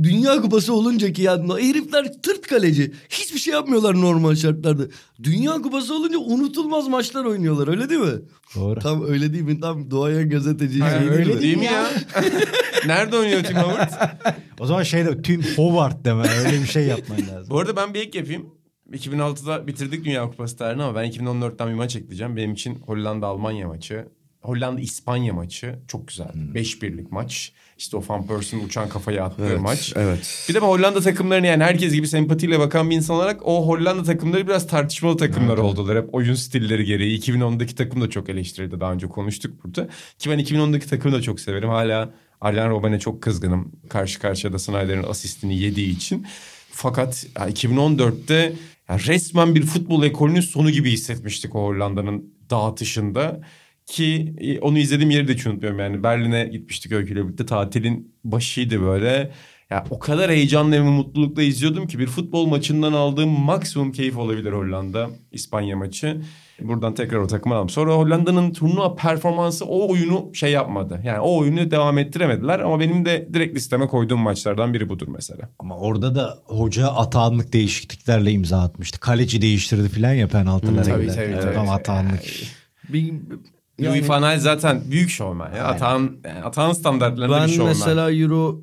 Dünya Kupası olunca ki ya herifler tırt kaleci. Hiçbir şey yapmıyorlar normal şartlarda. Dünya Kupası olunca unutulmaz maçlar oynuyorlar öyle değil mi? Doğru. Tam öyle değil mi? Tam duayen gazeteci. Ha, şey öyle değil mi? değil mi ya? Nerede oynuyor Tim Howard? O zaman şey de Tim Howard deme. Öyle bir şey yapman lazım. Bu arada ben bir ek yapayım. 2006'da bitirdik Dünya Kupası tarihini ama ben 2014'ten bir maç ekleyeceğim. Benim için Hollanda-Almanya maçı. Hollanda-İspanya maçı çok güzel. 5-1'lik maç. İşte o Van Persie'nin uçan kafayı attığı maç. Evet. Bir de ben Hollanda takımlarını yani herkes gibi sempatiyle bakan bir insan olarak o Hollanda takımları biraz tartışmalı takımlar oldular. Hep oyun stilleri gereği. 2010'daki takım da çok eleştirildi. Daha önce konuştuk burada. Ki ben 2010'daki takımı da çok severim. Hala Arjen Robben'e çok kızgınım. Karşı karşıya da Snyder'in asistini yediği için. Fakat ya 2014'te ya resmen bir futbol ekolünün sonu gibi hissetmiştik o Hollanda'nın dağıtışında. Ki e, onu izlediğim yeri de hiç unutmuyorum yani. Berlin'e gitmiştik Öykü ile birlikte. Tatilin başıydı böyle. Ya o kadar heyecanlı ve mutlulukla izliyordum ki bir futbol maçından aldığım maksimum keyif olabilir Hollanda İspanya maçı. Buradan tekrar o takımı aldım. Sonra Hollanda'nın turnuva performansı o oyunu şey yapmadı. Yani o oyunu devam ettiremediler ama benim de direkt listeme koyduğum maçlardan biri budur mesela. Ama orada da hoca atağanlık değişikliklerle imza atmıştı. Kaleci değiştirdi filan ya penaltılara. tabii, göre. tabii, Evet, tabii. Tam atağanlık. Bir, Louis van Gaal zaten büyük şovmen ya. Atağın, yani atağın standartlarında ben bir şovmen. mesela Euro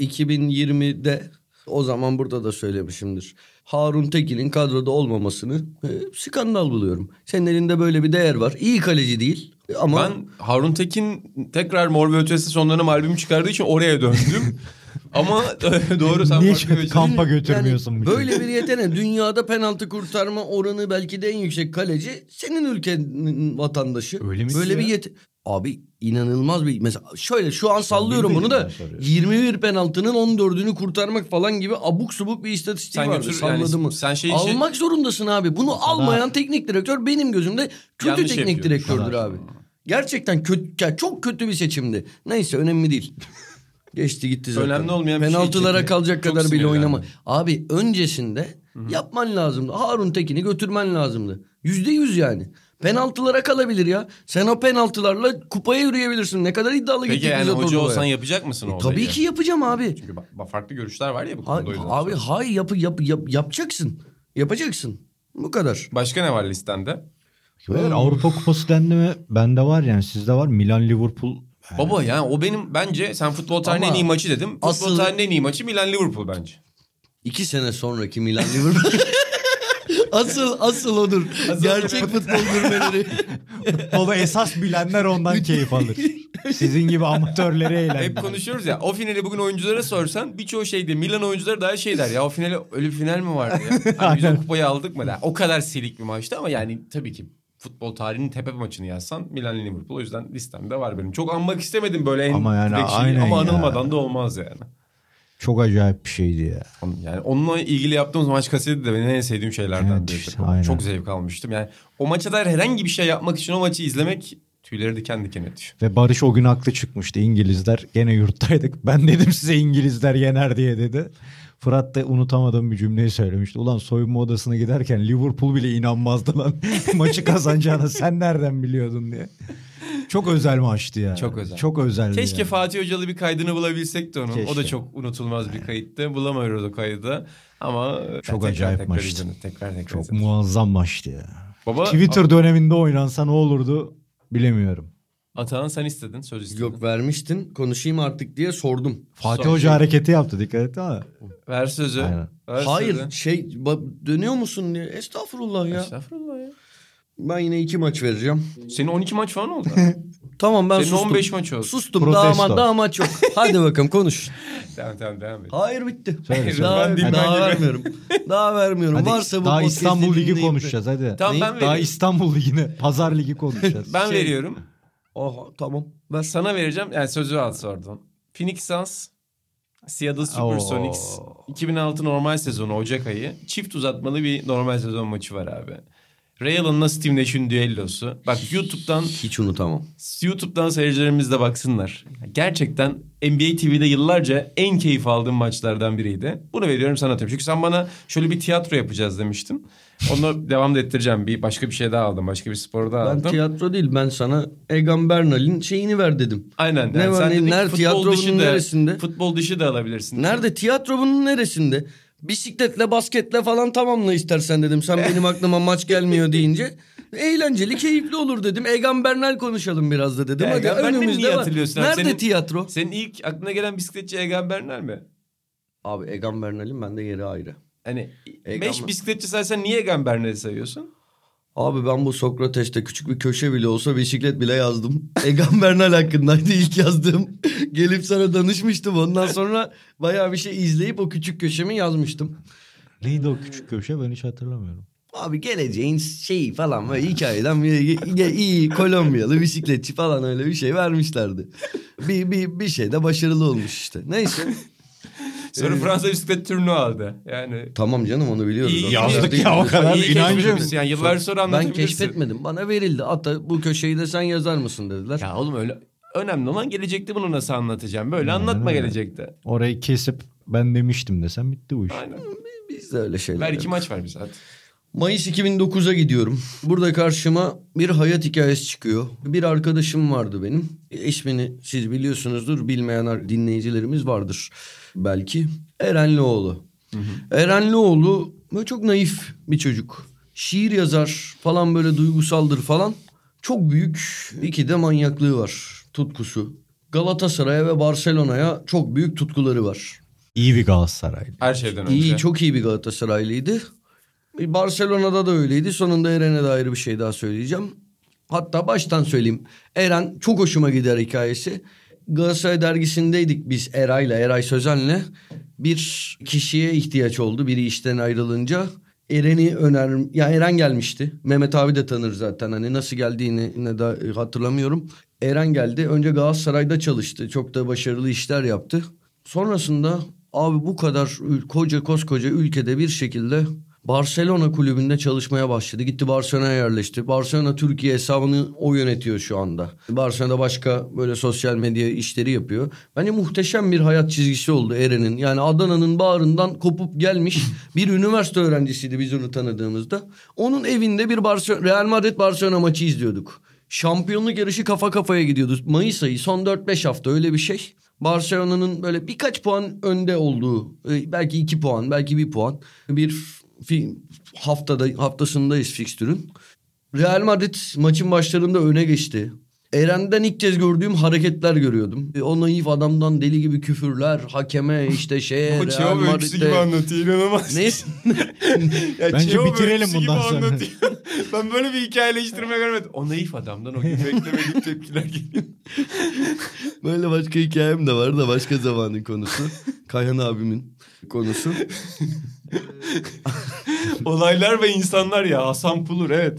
2020'de o zaman burada da söylemişimdir. Harun Tekin'in kadroda olmamasını e, skandal buluyorum. Senin elinde böyle bir değer var. İyi kaleci değil ama Ben Harun Tekin tekrar Mor ve Ötesi sonlarım albüm çıkardığı için oraya döndüm. Ama doğru sen Niye farklı şu kampa götürmüyorsun Yani bu çocuğu? böyle bir yetenek. Dünyada penaltı kurtarma oranı belki de en yüksek kaleci senin ülkenin vatandaşı. Öyle mi Böyle ya? bir yet Abi inanılmaz bir mesela şöyle şu an sallıyorum bunu da ben soruyorum. 21 penaltının 14'ünü kurtarmak falan gibi abuk subuk bir istatistiği Sen vardı götür- yani salladı mı? sen şey- Almak zorundasın abi. Bunu almayan teknik direktör benim gözümde kötü Yanlış teknik yapıyor. direktördür abi. Gerçekten kötü, çok kötü bir seçimdi. Neyse önemli değil. Geçti gitti zaten. Önemli olmayan şey Penaltılara için kalacak çok kadar bile oynama. Abi öncesinde yapman lazımdı. Harun Tekin'i götürmen lazımdı. Yüzde yüz yani. Penaltılara kalabilir ya. Sen o penaltılarla kupaya yürüyebilirsin. Ne kadar iddialı Peki gittik yani biz o hoca turnuvaya. olsan yapacak mısın o E, Tabii olayı? ki yapacağım abi. Çünkü bak- bak farklı görüşler var ya bu konuda o yüzden abi soruyorum. hay yapı yap, yap, yapacaksın. Yapacaksın. Bu kadar. Başka ne var listende? Eğer Avrupa Kupası dendi mi bende var yani sizde var Milan Liverpool. Baba ya o benim bence sen futbol tarihinin en Ama iyi maçı dedim. Futbol asıl- tarihinin en iyi maçı Milan Liverpool bence. İki sene sonraki Milan Liverpool. asıl asıl odur. Gerçek futbol gurmeleri. Futbolu esas bilenler ondan keyif alır. Sizin gibi amatörleri eğlendirir. Hep konuşuyoruz ya o finali bugün oyunculara sorsan birçoğu şeyde Milan oyuncuları daha şey der ya o finali öyle bir final mi vardı ya? Hani biz o kupayı aldık mı der. O kadar silik bir maçtı ama yani tabii ki futbol tarihinin tepe maçını yazsan Milan Liverpool o yüzden listemde var benim. Çok anmak istemedim böyle en Ama yani direkt şeyi aynen ama ya. anılmadan da olmaz yani. Çok acayip bir şeydi ya. Yani onunla ilgili yaptığımız maç kaseti de benim en sevdiğim şeylerden Evet, biri. aynen. Çok zevk almıştım. Yani o maça dair herhangi bir şey yapmak için o maçı izlemek tüyleri diken diken ediyor. Ve Barış o gün haklı çıkmıştı İngilizler. Gene yurttaydık. Ben dedim size İngilizler yener diye dedi. Fırat da unutamadığım bir cümleyi söylemişti. Ulan soyunma odasına giderken Liverpool bile inanmazdı lan. Maçı kazanacağını sen nereden biliyordun diye. Çok özel maçtı ya. Çok özel. Çok özeldi. Keşke yani. Fatih Hocalı bir kaydını bulabilsek de onun. O da Keşke. çok unutulmaz bir kayıttı. Bulamıyoruz o kaydı. Ama Çok tekrar, acayip tekrar maçtı. izlenir, Tekrar tekrar Çok izlenir. muazzam maçtı ya. Baba Twitter döneminde oynansa ne olurdu bilemiyorum. Atahan sen istedin söz istedin. Yok vermiştin. Konuşayım artık diye sordum. Fatih Son Hoca şey- hareketi yaptı dikkat et ama. Ver sözü. Aynen. Ver Hayır sözü. şey dönüyor musun diye. Estağfurullah ya. Estağfurullah ya. Ben yine iki maç vereceğim. Senin 12 maç falan oldu. Tamam ben Senin sustum. 15 maç oldu. Sustum Protesto. daha, ma- daha maç yok. Hadi bakalım konuş. tamam tamam devam et. Hayır bitti. Söyle, söyle. Daha, Ben daha gibi. vermiyorum. Daha vermiyorum. Hadi Varsa bu daha podcast'i İstanbul Ligi dinleyip de- konuşacağız hadi. Tamam ben Daha veriyorum. İstanbul Ligi'ni, Pazar Ligi konuşacağız. Ben Şey- veriyorum. Aha tamam. Ver. Sana vereceğim. Yani sözü al sordum. Phoenix Suns, Seattle Supersonics. Oo. 2006 normal sezonu Ocak ayı. Çift uzatmalı bir normal sezon maçı var abi. Ray Allen'la Steve Nash'in düellosu. Bak YouTube'dan Hiç unutamam. YouTube'dan seyircilerimiz de baksınlar. Gerçekten NBA TV'de yıllarca en keyif aldığım maçlardan biriydi. Bunu veriyorum sana atıyorum. Çünkü sen bana şöyle bir tiyatro yapacağız demiştin. Onu devam da ettireceğim. Bir başka bir şey daha aldım. Başka bir spor daha Ben aldım. tiyatro değil ben sana Egan Bernal'in şeyini ver dedim. Aynen. Ne var, sen ne- futbol tiyatro dışı bunun da- neresinde? Futbol dışı da alabilirsin. Nerede tiyatro bunun neresinde? Bisikletle basketle falan tamamla istersen dedim. Sen benim aklıma maç gelmiyor deyince. Eğlenceli keyifli olur dedim. Egan Bernal konuşalım biraz da dedim. Hadi Egan Bernal'i önümüzde niye var. hatırlıyorsun abi? Nerede Senin- tiyatro? Senin ilk aklına gelen bisikletçi Egan Bernal mi? Abi Egan Bernal'in bende yeri ayrı. Hani Egan 5 mı? bisikletçi saysan niye Egan Bernal'i sayıyorsun? Abi ben bu Sokrates'te küçük bir köşe bile olsa bisiklet bile yazdım. Egan Bernal hakkındaydı ilk yazdığım. Gelip sana danışmıştım. Ondan sonra bayağı bir şey izleyip o küçük köşemi yazmıştım. Neydi o küçük köşe ben hiç hatırlamıyorum. Abi geleceğin şeyi falan böyle hikayeden bir iyi, Kolombiyalı bisikletçi falan öyle bir şey vermişlerdi. Bir, bir, bir şey de başarılı olmuş işte. Neyse. Sonra Fransa bisiklet turnu aldı. Yani Tamam canım onu biliyoruz. İyi yazdık yazdık ya, o kadar inancım. Yani yıllar sonra Ben anlatabilirsin. keşfetmedim. Bana verildi. Hatta bu köşeyi de sen yazar mısın dediler. Ya oğlum öyle önemli olan gelecekte bunu nasıl anlatacağım. Böyle Aynen anlatma öyle. gelecekte. Orayı kesip ben demiştim desem bitti bu iş. Aynen. Biz de öyle şeyler. Ver iki maç ver bize hadi. Mayıs 2009'a gidiyorum. Burada karşıma bir hayat hikayesi çıkıyor. Bir arkadaşım vardı benim. İsmini siz biliyorsunuzdur. Bilmeyen dinleyicilerimiz vardır belki. Erenlioğlu. Erenlioğlu böyle çok naif bir çocuk. Şiir yazar falan böyle duygusaldır falan. Çok büyük iki de manyaklığı var. Tutkusu. Galatasaray'a ve Barcelona'ya çok büyük tutkuları var. İyi bir Galatasaraylı. Her şeyden önce. İyi, çok iyi bir Galatasaraylıydı. E, Barcelona'da da öyleydi. Sonunda Eren'e dair bir şey daha söyleyeceğim. Hatta baştan söyleyeyim. Eren çok hoşuma gider hikayesi. Galatasaray dergisindeydik biz Eray'la, Eray Sözen'le. Bir kişiye ihtiyaç oldu biri işten ayrılınca. Eren'i öner... Ya Eren gelmişti. Mehmet abi de tanır zaten. Hani nasıl geldiğini ne de hatırlamıyorum. Eren geldi. Önce Galatasaray'da çalıştı. Çok da başarılı işler yaptı. Sonrasında abi bu kadar koca koskoca ülkede bir şekilde Barcelona kulübünde çalışmaya başladı. Gitti Barcelona'ya yerleşti. Barcelona Türkiye hesabını o yönetiyor şu anda. Barcelona'da başka böyle sosyal medya işleri yapıyor. Bence muhteşem bir hayat çizgisi oldu Eren'in. Yani Adana'nın bağrından kopup gelmiş bir üniversite öğrencisiydi biz onu tanıdığımızda. Onun evinde bir Barcelona, Real Madrid Barcelona maçı izliyorduk. Şampiyonluk yarışı kafa kafaya gidiyordu. Mayıs ayı son 4-5 hafta öyle bir şey. Barcelona'nın böyle birkaç puan önde olduğu, e, belki 2 puan, belki 1 puan bir haftada haftasındayız fikstürün. Real Madrid maçın başlarında öne geçti. Eren'den ilk kez gördüğüm hareketler görüyordum. E, O naif adamdan deli gibi küfürler, hakeme işte şeye O Real Çeo öyküsü gibi anlatıyor inanılmaz. Ne? Ya Bence Çeo bitirelim gibi bundan sonra. anlatıyor. ben böyle bir hikayeleştirme görmedim. O naif adamdan o gün beklemediğim tepkiler geliyor. Böyle başka hikayem de var da başka zamanın konusu. Kayhan abimin konusu. Olaylar ve insanlar ya Hasan Pulur evet.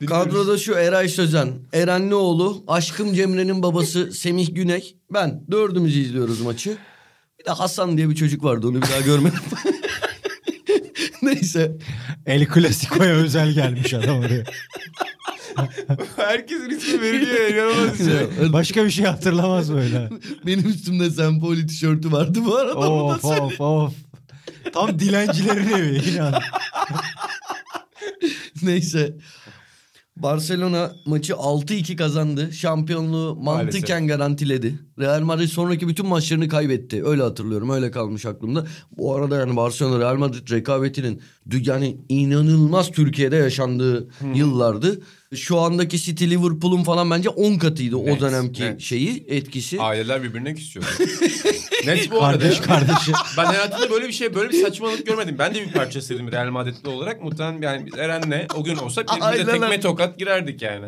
Dinliyoruz. Kadroda şu Eray Sözen, Erenlioğlu, Aşkım Cemre'nin babası Semih Güney. Ben dördümüz izliyoruz maçı. Bir de Hasan diye bir çocuk vardı onu bir daha görmedim. Neyse. El Clasico'ya özel gelmiş adam oraya. Herkesin ismi veriliyor inanılmaz şey. Başka bir şey hatırlamaz böyle. Benim üstümde Sempoli tişörtü vardı bu arada. da of söyleyeyim. of of. Tam dilencilerin evi inan. Neyse. Barcelona maçı 6-2 kazandı. Şampiyonluğu mantıken garantiledi. Real Madrid sonraki bütün maçlarını kaybetti. Öyle hatırlıyorum. Öyle kalmış aklımda. Bu arada yani Barcelona Real Madrid rekabetinin yani inanılmaz Türkiye'de yaşandığı yıllardı. Şu andaki City Liverpool'un falan bence 10 katıydı o Net, dönemki net. şeyi, etkisi. Aileler birbirine küsüyordu. Net bu arada. Kardeş ya. kardeşi. Ben hayatımda böyle bir şey, böyle bir saçmalık görmedim. Ben de bir parçasıydım Real Madrid'li olarak. Muhtemelen yani biz Eren'le o gün olsak birbirimize Aileler. tekme tokat girerdik yani.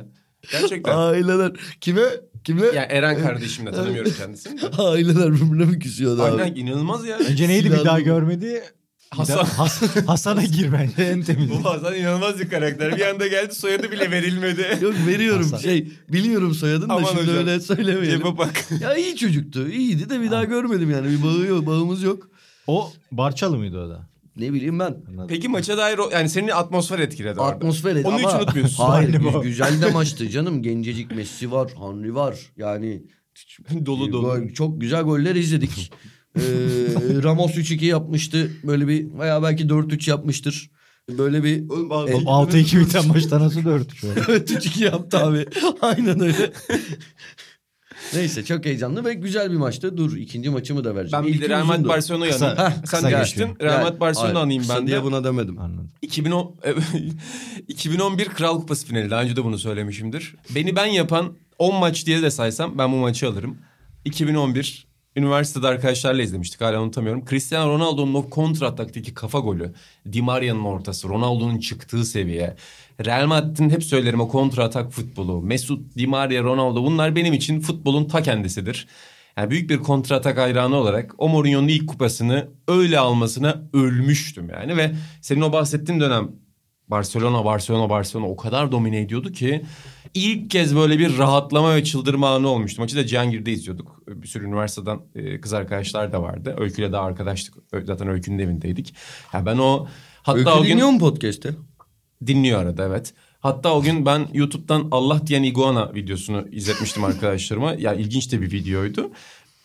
Gerçekten. Aileler kime? Kime? Yani Eren kardeşim de tanımıyorum kendisini. de. Aileler birbirine mi küsüyordu abi? Aynen inanılmaz ya. Önce neydi bir daha görmedi? Hasan. Has- Hasan'a gir bence en temiz. Bu Hasan inanılmaz bir karakter. Bir anda geldi soyadı bile verilmedi. Yok veriyorum Hasan. şey biliyorum soyadını da Aman şimdi hocam. öyle söylemeyelim. Cebe bak. ya iyi çocuktu. iyiydi de bir daha görmedim yani. Bir bağı yok, bağımız yok. O Barçalı mıydı o da? Ne bileyim ben. Anladım. Peki maça dair o, yani senin atmosfer etkiledi orada. Atmosfer et- Onu hiç ama unutmuyorsun. Hayır gü- güzel de maçtı canım. Gencecik Messi var, Henry var. Yani dolu dolu. çok güzel goller izledik. Ee, Ramos 3-2 yapmıştı. Böyle bir veya belki 4-3 yapmıştır. Böyle bir O 6-2 biten maçta nasıl 4 şu an? Evet 3-2 yaptı abi. Aynen öyle. Neyse çok heyecanlı ve güzel bir maçtı. Dur ikinci maçımı da vereceğim. Ben bir de Real Madrid. Heh, kısa Sen geçtin. Real Madrid Barcelona anayım ben diye de. buna demedim. Anladım. 2010 2011 Kral Kupası finali. Daha önce de bunu söylemişimdir. Beni ben yapan 10 maç diye de saysam ben bu maçı alırım. 2011 üniversitede arkadaşlarla izlemiştik. Hala unutamıyorum. Cristiano Ronaldo'nun o kontra kafa golü. Di Maria'nın ortası. Ronaldo'nun çıktığı seviye. Real Madrid'in hep söylerim o kontra atak futbolu. Mesut, Di Maria, Ronaldo bunlar benim için futbolun ta kendisidir. Yani büyük bir kontra atak hayranı olarak o Mourinho'nun ilk kupasını öyle almasına ölmüştüm yani. Ve senin o bahsettiğin dönem Barcelona, Barcelona, Barcelona o kadar domine ediyordu ki ilk kez böyle bir rahatlama ve çıldırma anı olmuştu. Maçı da Cihangir'de izliyorduk. Bir sürü üniversiteden e, kız arkadaşlar da vardı. Öykü'yle daha arkadaştık. Zaten Öykü'nün evindeydik. Ya ben o hatta Öykü o gün dinliyor mu podcast'i? dinliyor arada evet. Hatta o gün ben YouTube'dan Allah diyen iguana videosunu izletmiştim arkadaşlarıma. Ya ilginç de bir videoydu.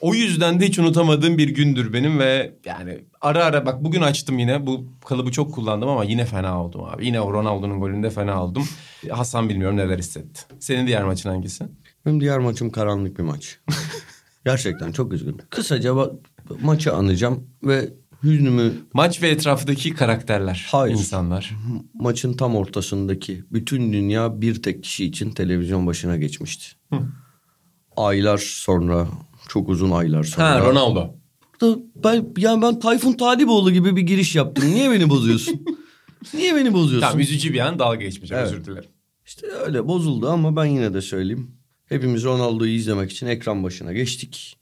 O yüzden de hiç unutamadığım bir gündür benim ve yani ara ara bak bugün açtım yine bu kalıbı çok kullandım ama yine fena oldum abi. Yine o Ronaldo'nun golünde fena oldum. Hasan bilmiyorum neler hissetti. Senin diğer maçın hangisi? Benim diğer maçım karanlık bir maç. Gerçekten çok üzgünüm. Kısaca ba- maçı anacağım ve hüznümü Maç ve etrafındaki karakterler, Hayır. insanlar. maçın tam ortasındaki bütün dünya bir tek kişi için televizyon başına geçmişti. Aylar sonra, çok uzun aylar sonra. Ha Ronaldo. Burada ben, yani ben Tayfun Taliboğlu gibi bir giriş yaptım. Niye beni bozuyorsun? Niye beni bozuyorsun? Tamam üzücü bir an dalga geçmeyeceğim Evet. özür dilerim. İşte öyle bozuldu ama ben yine de söyleyeyim. Hepimiz Ronaldo'yu izlemek için ekran başına geçtik.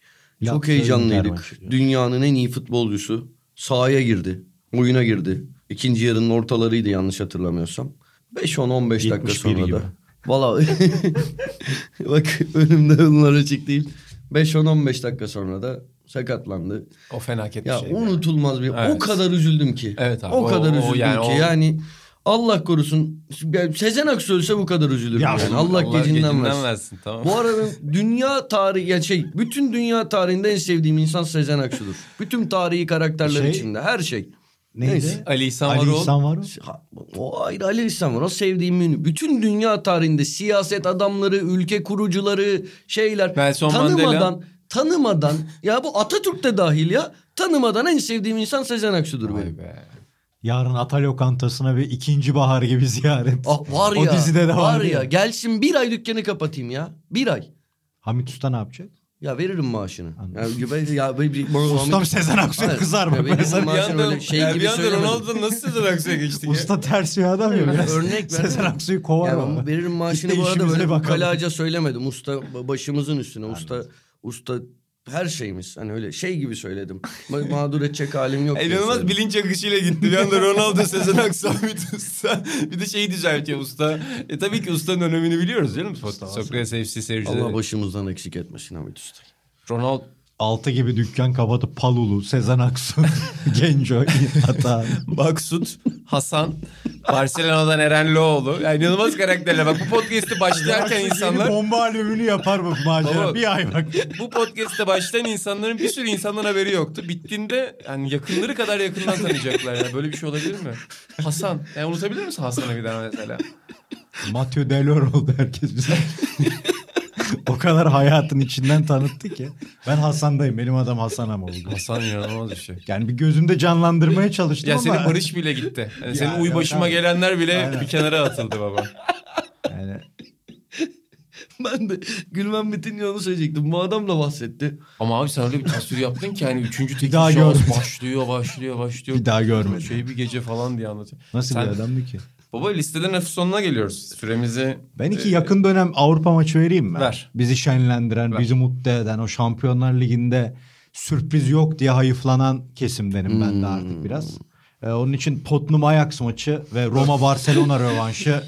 Çok heyecanlıydık. Dünyanın en iyi futbolcusu sahaya girdi. Oyuna girdi. İkinci yarının ortalarıydı yanlış hatırlamıyorsam. 5-10-15 dakika 71 sonra gibi. da. Valla bak önümde bunlar açık değil. 5-10-15 dakika sonra da sakatlandı. O felaket Ya bir şey. unutulmaz bir. Evet. O kadar üzüldüm ki. Evet abi, O o- kadar o üzüldüm yani ki. o- Yani Allah korusun. Yani Sezen Aksu ölse bu kadar üzülürüm. Ya yani. Allah, gecinden, versin. versin tamam. Bu arada dünya tarihi ya şey bütün dünya tarihinde en sevdiğim insan Sezen Aksu'dur. Bütün tarihi karakterler Şey- içinde her şey. Neydi? Neyse. Ali İhsan Ali Varol. İhsan var? Ha, O ayrı Ali İhsan var. O sevdiğim ünlü. Bütün dünya tarihinde siyaset adamları, ülke kurucuları, şeyler Nelson tanımadan Mandela. tanımadan ya bu Atatürk de dahil ya tanımadan en sevdiğim insan Sezen Aksu'dur benim. Vay be. Yarın Ata lokantasına bir ikinci bahar gibi ziyaret. Ah var O ya. dizide de var vardı ya. ya. Gelsin bir ay dükkanı kapatayım ya. Bir ay. Hamit Usta ne yapacak? Ya veririm maaşını. Anladım. Ya, ben, ya, ben, bir- Ustam Sezen Aksu'ya kızar mı? Ya benim Mesela maaşım öyle şey ya gibi bir anda söylemedim. Ronaldo nasıl Sezen Aksu'ya geçtin ya? Usta ters bir adam ya biraz. Örnek ver. Sezen Aksu'yu kovar Ya ama. veririm maaşını bu arada böyle bakalım. ukalaca söylemedim. Usta başımızın üstüne. Usta usta her şeyimiz. Hani öyle şey gibi söyledim. Ma- Mağdur edecek halim yok. İnanılmaz bilinç akışıyla gitti. Bir anda Ronaldo, Sezen Aksu, Hamit Usta. Bir de şeyi düzeltiyor usta. E tabii ki ustanın önemini biliyoruz canım. Sokrates FC seyircileri. Allah başımızdan eksik etmesin Hamit Usta. Ronaldo Altı gibi dükkan kapatıp Palulu, Sezen Aksu, Genco, Ata. Maksut, Hasan, Barcelona'dan Eren Loğlu. Yani inanılmaz karakterler. Bak bu podcast'i başlarken insanlar... bomba albümünü yapar bu macera. Baba. Bir ay bak. Bu podcast'te başlayan insanların bir sürü insandan haberi yoktu. Bittiğinde yani yakınları kadar yakından tanıyacaklar. ya. Böyle bir şey olabilir mi? Hasan. Yani unutabilir misin Hasan'ı bir daha mesela? Mathieu Delor oldu herkes bize. o kadar hayatın içinden tanıttı ki. Ben Hasan'dayım. Benim adam Hasan ama oldu. Hasan inanılmaz bir şey. Yani bir gözümde canlandırmaya çalıştım Ya ama. senin Barış bile gitti. Yani senin Ya, uy yok başıma gelenler bile Aynen. bir kenara atıldı baba. Yani Ben de Gülmen bitince onu söyleyecektim. Bu adam da bahsetti. Ama abi sen öyle bir tasvir yaptın ki hani üçüncü tek daha şans görmedim. başlıyor başlıyor başlıyor. bir daha görmedim. Şey bir gece falan diye anlatıyor. Nasıl Sen- bir adamdı ki? Baba listeden hafif sonuna geliyoruz. Süremizi... Ben iki e, yakın dönem Avrupa maçı vereyim mi? Ver. Bizi şenlendiren, Ver. bizi mutlu eden, o Şampiyonlar Ligi'nde sürpriz yok diye hayıflanan kesimdenim ben de artık biraz. Ee, onun için Tottenham Ajax maçı ve Roma Barcelona rövanşı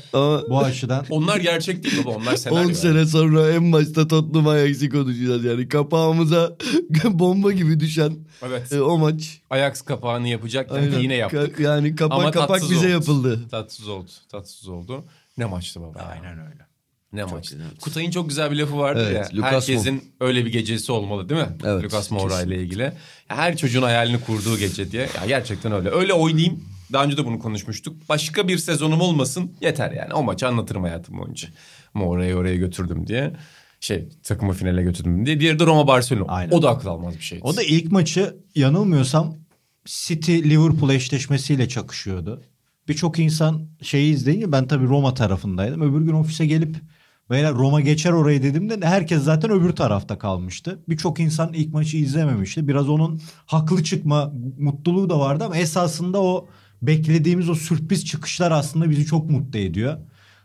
bu açıdan Onlar gerçek değil baba onlar senaryo. 10 sene sonra en başta Tottenham Ajax'i konuşacağız yani. Kapağımıza bomba gibi düşen Evet. e, o maç. Ajax kapağını yapacakken Aynen. yine yaptık. Ka- yani kapak Ama kapak bize oldu. yapıldı. Tatsız oldu. Tatsız oldu. Ne maçtı baba. aynen öyle. Ne maçtı. güzel. Kutay'ın çok güzel bir lafı vardı Evet, ya. Lucas herkesin öyle bir gecesi olmalı değil mi? Evet, Lucas Moura ile ilgili. Ya her çocuğun hayalini kurduğu gece diye. Ya gerçekten öyle. Öyle oynayayım. Daha önce de bunu konuşmuştuk. Başka bir sezonum olmasın yeter yani. O maçı anlatırım hayatım boyunca. Moura'yı oraya götürdüm diye. Şey takımı finale götürdüm diye. Diğeri de Roma Barcelona. Aynen. O da akıl almaz bir şeydi. O da ilk maçı yanılmıyorsam City Liverpool eşleşmesiyle çakışıyordu. Birçok insan şeyi izleyince ben tabii Roma tarafındaydım. Öbür gün ofise gelip Beyler Roma geçer orayı dedim de herkes zaten öbür tarafta kalmıştı. Birçok insan ilk maçı izlememişti. Biraz onun haklı çıkma mutluluğu da vardı ama esasında o beklediğimiz o sürpriz çıkışlar aslında bizi çok mutlu ediyor.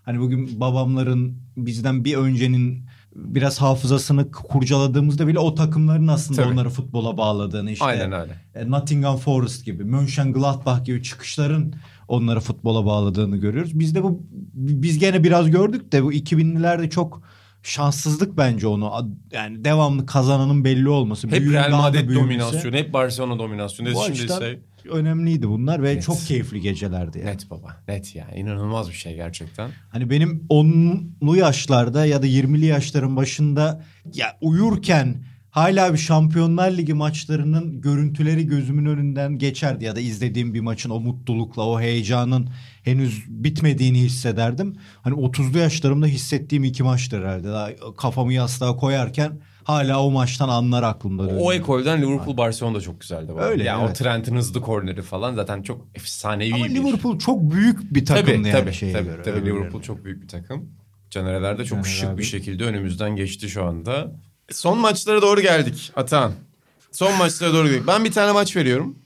Hani bugün babamların bizden bir öncenin biraz hafızasını kurcaladığımızda bile o takımların aslında Tabii. onları futbola bağladığını işte Aynen öyle. Nottingham Forest gibi, Mönchengladbach gibi çıkışların onları futbola bağladığını görüyoruz. Biz de bu biz gene biraz gördük de bu 2000'lilerde çok şanssızlık bence onu. Yani devamlı kazananın belli olması. Hep büyüğün Real Madrid büyümesi. dominasyonu, hep Barcelona dominasyonu. Bu Şimdi şey... önemliydi bunlar ve Net. çok keyifli gecelerdi. Yani. Net baba. Net ya. İnanılmaz bir şey gerçekten. Hani benim 10'lu yaşlarda ya da 20'li yaşların başında ya uyurken hala bir Şampiyonlar Ligi maçlarının görüntüleri gözümün önünden geçerdi ya da izlediğim bir maçın o mutlulukla, o heyecanın henüz bitmediğini hissederdim. Hani 30'lu yaşlarımda hissettiğim iki maçtır herhalde. Daha kafamı yastığa koyarken hala o maçtan anlar aklımda dönüyor. O ekolden Liverpool Barcelona da çok güzeldi. arada. Öyle, Yani evet. o Trent'in hızlı korneri falan zaten çok efsanevi Ama bir. Liverpool çok büyük bir takım tabii, yani tabii, şeye tabii, göre. tabii. Liverpool çok büyük bir takım. Caner'ler de çok Caner şık abi. bir şekilde önümüzden geçti şu anda. Son maçlara doğru geldik Atan. Son maçlara doğru geldik. Ben bir tane maç veriyorum.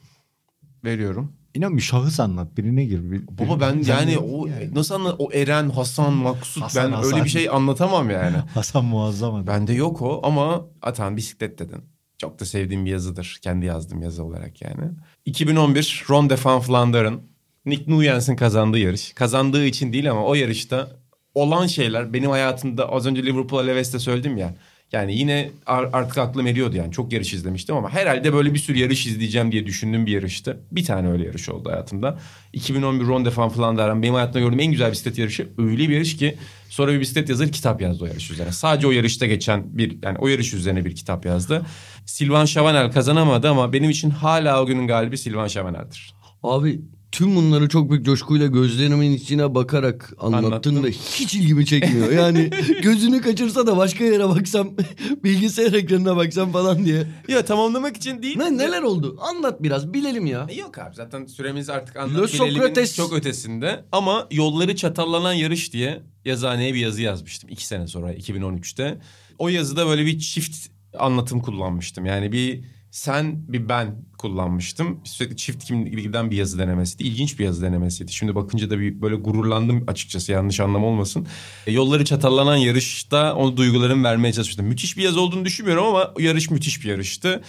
Veriyorum. İnan bir şahıs anlat birine gir. Bir, Baba ben yani o nasıl anla o Eren, Hasan, Maksut Hasan, ben Hasan. öyle bir şey anlatamam yani. Hasan muazzam adam. Bende yok o ama Atan bisiklet dedin. Çok da sevdiğim bir yazıdır. Kendi yazdığım yazı olarak yani. 2011 Ronde van Vlaanderen. Nick Nuyens'in kazandığı yarış. Kazandığı için değil ama o yarışta olan şeyler benim hayatımda az önce Liverpool Aleves'te söyledim ya. Yani yine ar- artık aklım eriyordu yani. Çok yarış izlemiştim ama herhalde böyle bir sürü yarış izleyeceğim diye düşündüğüm bir yarıştı. Bir tane öyle yarış oldu hayatımda. 2011 Ronde van Vlaanderen benim hayatımda gördüğüm en güzel bisiklet yarışı. Öyle bir yarış ki sonra bir bisiklet yazarı kitap yazdı o yarış üzerine. Sadece o yarışta geçen bir yani o yarış üzerine bir kitap yazdı. Silvan Chavanel kazanamadı ama benim için hala o günün galibi Silvan Chavanel'dir. Abi tüm bunları çok büyük coşkuyla gözlerimin içine bakarak anlattığında Anlattım. hiç ilgimi çekmiyor. Yani gözünü kaçırsa da başka yere baksam bilgisayar ekranına baksam falan diye. Ya tamamlamak için değil. Ne neler oldu? Anlat biraz bilelim ya. Yok abi zaten süremiz artık Socrates. çok ötesinde. Ama yolları çatallanan yarış diye yazıhaneye bir yazı yazmıştım. iki sene sonra 2013'te. O yazıda böyle bir çift anlatım kullanmıştım. Yani bir sen bir ben kullanmıştım. Sürekli çift kimlikten bir yazı denemesiydi. İlginç bir yazı denemesiydi. Şimdi bakınca da bir böyle gururlandım açıkçası yanlış anlam olmasın. E, yolları çatallanan yarışta o duygularımı vermeye çalışmıştım. Müthiş bir yazı olduğunu düşünmüyorum ama yarış müthiş bir yarıştı.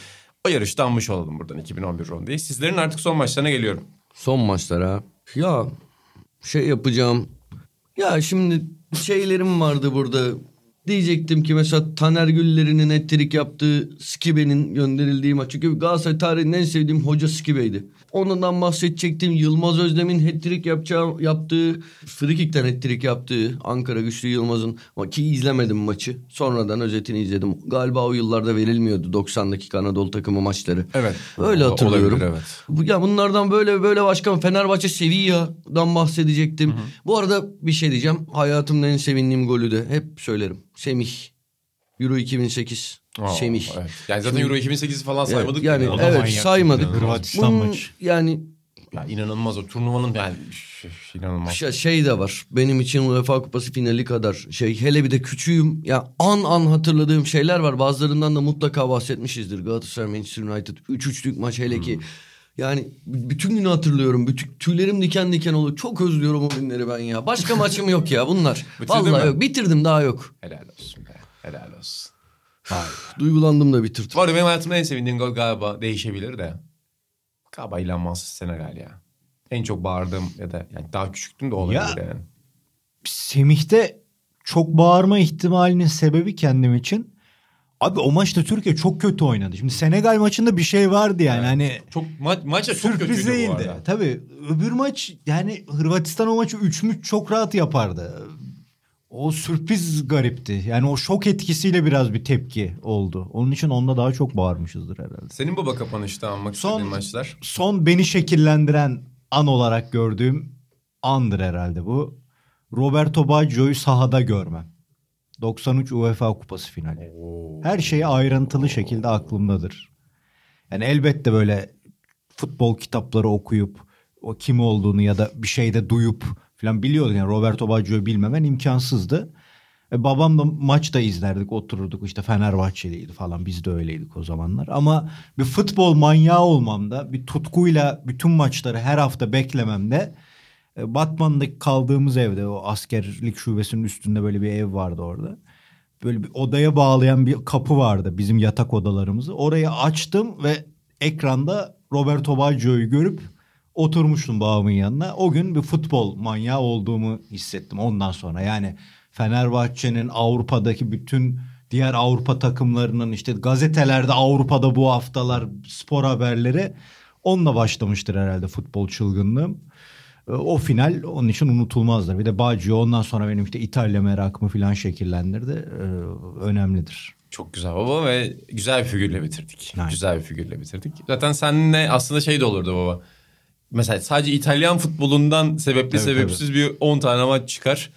O yarışta anmış olalım buradan 2011 Ronde'yi. Sizlerin artık son maçlarına geliyorum. Son maçlara. Ya şey yapacağım. Ya şimdi şeylerim vardı burada. Diyecektim ki mesela Taner Güller'in ettirik yaptığı Skibe'nin gönderildiği maç. Çünkü Galatasaray tarihinin en sevdiğim hoca Skibe'ydi. Ondan bahsedecektim. Yılmaz Özdem'in hat-trick yapacağı, yaptığı, frikikten hat-trick yaptığı Ankara Güçlü Yılmaz'ın ama ki izlemedim maçı. Sonradan özetini izledim. Galiba o yıllarda verilmiyordu 90 dakika Anadolu takımı maçları. Evet. Öyle hatırlıyorum. olabilir, evet. Ya bunlardan böyle böyle başkan Fenerbahçe Sevilla'dan bahsedecektim. Bu arada bir şey diyeceğim. Hayatımda en sevindiğim golü de hep söylerim. Semih. Euro 2008. Aa, evet. Yani zaten Euro 2008'i falan saymadık. yani ya. evet manyak. saymadık. Hırvatistan Bunun maçı. Yani Ya inanılmaz o turnuvanın yani üf, inanılmaz. şey, şey de var. Benim için UEFA Kupası finali kadar şey. Hele bir de küçüğüm. Ya an an hatırladığım şeyler var. Bazılarından da mutlaka bahsetmişizdir. Galatasaray Manchester United 3-3'lük maç hele ki. Yani b- bütün günü hatırlıyorum. Bütün tüylerim diken diken oluyor. Çok özlüyorum o günleri ben ya. Başka maçım yok ya bunlar. Bitirdin Vallahi mi? yok. Bitirdim daha yok. Helal olsun be. Helal olsun. Duygulandım da bitirdim. Bu arada benim hayatımda en sevindiğim gol galiba değişebilir de. Galiba İlhan Mansız Senegal ya. En çok bağırdığım ya da yani daha küçüktüm de olabilir Ya. yani. Semih'te çok bağırma ihtimalinin sebebi kendim için. Abi o maçta Türkiye çok kötü oynadı. Şimdi Senegal maçında bir şey vardı yani Evet. hani Çok ma maç çok sürpriz kötüydü bu değildi. arada. Tabii öbür maç yani Hırvatistan o maçı 3 müç çok rahat yapardı. O sürpriz garipti. Yani o şok etkisiyle biraz bir tepki oldu. Onun için onda daha çok bağırmışızdır herhalde. Senin baba kapanışta almak Son- istediğin maçlar. Son beni şekillendiren an olarak gördüğüm andır herhalde bu. Roberto Baggio'yu sahada görmem. 93 UEFA Kupası finali. Her şey ayrıntılı şekilde aklımdadır. Yani elbette böyle futbol kitapları okuyup o kim olduğunu ya da bir şeyde duyup falan biliyordum. Yani Roberto Baggio'yu bilmemen imkansızdı. E, babam da maç da izlerdik otururduk işte Fenerbahçeliydi falan biz de öyleydik o zamanlar. Ama bir futbol manyağı olmamda bir tutkuyla bütün maçları her hafta beklememde e, Batman'daki kaldığımız evde o askerlik şubesinin üstünde böyle bir ev vardı orada. Böyle bir odaya bağlayan bir kapı vardı bizim yatak odalarımızı. Orayı açtım ve ekranda Roberto Baggio'yu görüp oturmuştum babamın yanına. O gün bir futbol manyağı olduğumu hissettim ondan sonra. Yani Fenerbahçe'nin Avrupa'daki bütün diğer Avrupa takımlarının işte gazetelerde Avrupa'da bu haftalar spor haberleri onunla başlamıştır herhalde futbol çılgınlığım. E, O final onun için unutulmazdır. Bir de Baggio ondan sonra benim işte İtalya merakımı falan şekillendirdi. E, Önemlidir. Çok güzel baba ve güzel bir figürle bitirdik. Aynen. Güzel bir figürle bitirdik. Zaten seninle aslında şey de olurdu baba. Mesela sadece İtalyan futbolundan sebepli Evet, sebepsiz bir 10 tane maç çıkar.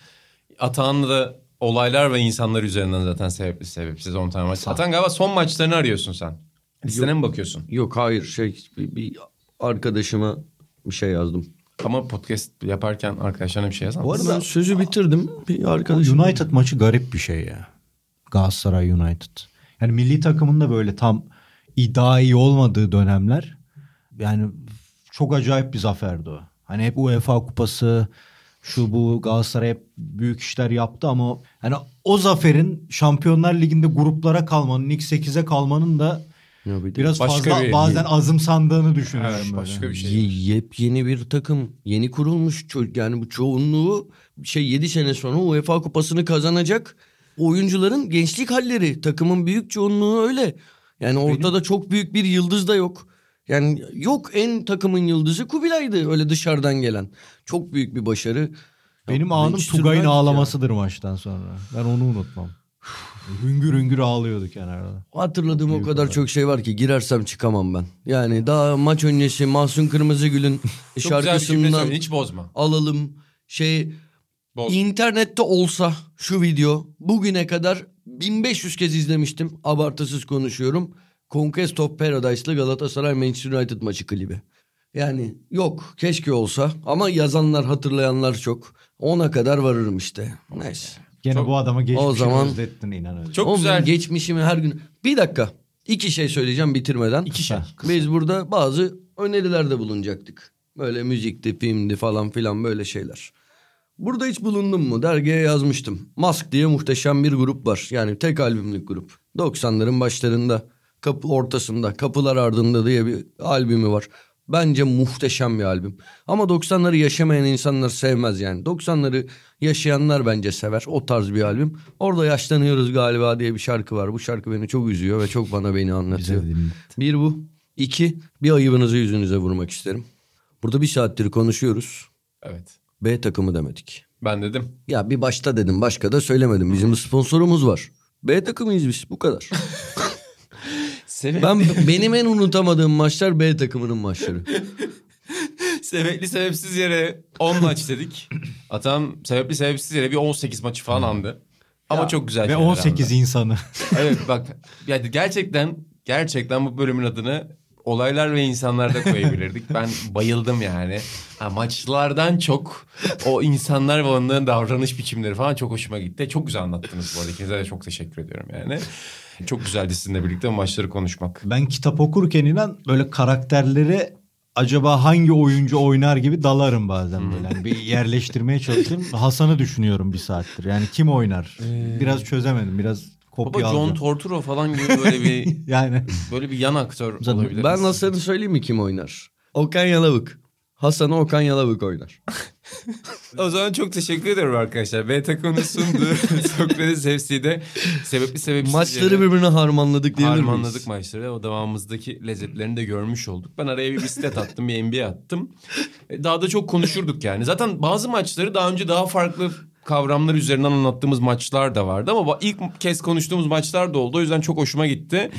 Atağan'la da olaylar ve insanlar üzerinden zaten sebepli sebepsiz 10 tane maç. Atan galiba son maçlarını arıyorsun sen. Listene mi bakıyorsun? Yok hayır şey bir, bir arkadaşıma bir şey yazdım. Ama podcast yaparken arkadaşlarına bir şey yazar Bu arada- Ben sözü bitirdim. Bir arkadaşım. United maçı garip bir şey ya. Galatasaray United. Yani milli takımın da böyle tam iddiai olmadığı dönemler. Yani çok acayip bir zaferdi o. Hani hep UEFA kupası şu bu Galatasaray hep büyük işler yaptı ama hani o zaferin Şampiyonlar Ligi'nde gruplara kalmanın, ilk 8'e kalmanın da Ya bir de biraz Başka fazla bir- bazen azımsandığını düşünüyorum Evet, böyle. başka bir şey. Ye- yepyeni bir takım. Yeni kurulmuş yani bu çoğunluğu şey 7 sene sonra UEFA kupasını kazanacak oyuncuların gençlik halleri. Takımın büyük çoğunluğu öyle. Yani ortada çok büyük bir yıldız da yok. Yani yok en takımın yıldızı Kubilay'dı öyle dışarıdan gelen. Çok büyük bir başarı. Benim Ya, anım Tugay'ın United ya. ağlamasıdır maçtan sonra. Ben onu unutmam. hüngür hüngür ağlıyordu kenarda. Hatırladığım o kadar çok şey var ki girersem çıkamam ben. Yani daha maç öncesi Mahsun Kırmızıgül'ün şarkısından. Hiç bozma. alalım. Şey Boz. internette olsa şu video bugüne kadar 1500 kez izlemiştim. Abartısız konuşuyorum. Conquest of Paradise'lı Galatasaray Manchester United maçı klibi. Yani yok keşke olsa ama yazanlar hatırlayanlar çok. Ona kadar varırım işte. Neyse. Gene Çok- bu adama geçmişini O zaman- özlettin inan öyle. Çok Oğlum güzel. Geçmişimi her gün. Bir dakika. İki şey söyleyeceğim bitirmeden. İki şey. Biz burada bazı önerilerde bulunacaktık. Böyle müzikti, filmdi falan filan böyle şeyler. Burada hiç bulundum mu? Dergiye yazmıştım. Mask diye muhteşem bir grup var. Yani tek albümlük grup. 90'ların başlarında, kapı ortasında, kapılar ardında diye bir albümü var. Bence muhteşem bir albüm. Ama 90'ları yaşamayan insanlar sevmez yani. 90'ları yaşayanlar bence sever. O tarz bir albüm. Orada yaşlanıyoruz galiba diye bir şarkı var. Bu şarkı beni çok üzüyor ve çok bana beni anlatıyor. Bir bu. İki, bir ayıbınızı yüzünüze vurmak isterim. Burada bir saattir konuşuyoruz. Evet. B takımı demedik. Ben dedim. Ya bir başta dedim başka da söylemedim. Bizim sponsorumuz var. B takımıyız biz bu kadar. Sebep, Ben benim en unutamadığım maçlar B takımının maçları. sebepli sebepsiz yere 10 maç dedik. Atam sebepli sebepsiz yere bir 18 maçı falan andı. Ama çok güzel Ve şeyler 18 andı. insanı. Evet bak yani gerçekten gerçekten bu bölümün adını olaylar ve insanlarda koyabilirdik. Ben bayıldım yani. Ha, maçlardan çok o insanlar ve onların davranış biçimleri falan çok hoşuma gitti. Çok güzel anlattınız bu arada. İkinize de çok teşekkür ediyorum yani. Çok güzeldi sizinle birlikte maçları konuşmak. Ben kitap okurken inan böyle karakterleri acaba hangi oyuncu oynar gibi dalarım bazen böyle. Yani bir yerleştirmeye çalışıyorum. Hasan'ı düşünüyorum bir saattir. Yani kim oynar? Biraz çözemedim. Biraz Baba kopya John aldım. Torturo falan gibi böyle bir Yani böyle bir yan aktör Zaten olabilir. Ben Hasan'ı söyleyeyim mi kim oynar? Okan Yalavık. Hasan'ı Okan Yalavık oynar. O zaman çok teşekkür ederim arkadaşlar. B takımının sunduğu Sokrates FC'de sebepli sebepsiz Maçları yere- birbirine harmanladık diyebilir miyiz? Harmanladık maçları. O devamımızdaki lezzetlerini de görmüş olduk. Ben araya bir bisiklet attım, bir NBA attım. E, Daha da çok konuşurduk yani. Zaten bazı maçları daha önce daha farklı kavramlar üzerinden anlattığımız maçlar da vardı. Ama ilk kez konuştuğumuz maçlar da oldu. O yüzden çok hoşuma gitti.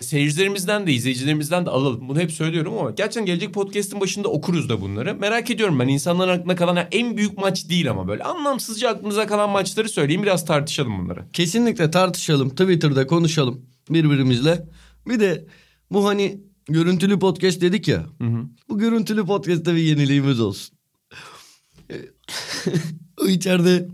Seyircilerimizden de izleyicilerimizden de alalım. Bunu hep söylüyorum ama gerçekten gelecek podcast'in başında okuruz da bunları. Merak ediyorum ben insanların aklına kalan yani en büyük maç değil ama böyle anlamsızca aklınıza kalan maçları söyleyeyim biraz tartışalım bunları. Kesinlikle tartışalım. Twitter'da konuşalım birbirimizle. Bir de bu hani görüntülü podcast dedik ya. Bu görüntülü podcast'te bir yeniliğimiz olsun. içeride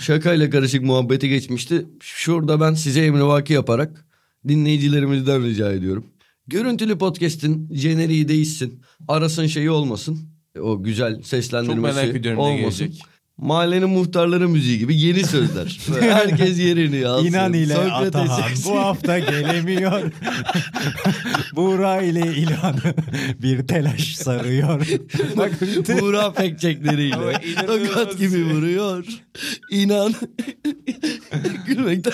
şakayla karışık muhabbeti geçmişti. Şurada ben size emrivaki yaparak dinleyicilerimizden rica ediyorum. Görüntülü podcast'in jeneriği değişsin. Arasın şeyi olmasın. O güzel Çok seslendirmesi merak ediyorum ne olmasın. gelecek. Mahallenin muhtarları müziği gibi yeni sözler. Böyle Herkes yerini alsın. İnan ile Sokrates'e- Atahan bu hafta gelemiyor. Buğra ile İlhan bir telaş sarıyor. Bak Buğra pekçekleriyle. Ama inanılmaz Tokat gibi vuruyor. İnan. Gülmekten.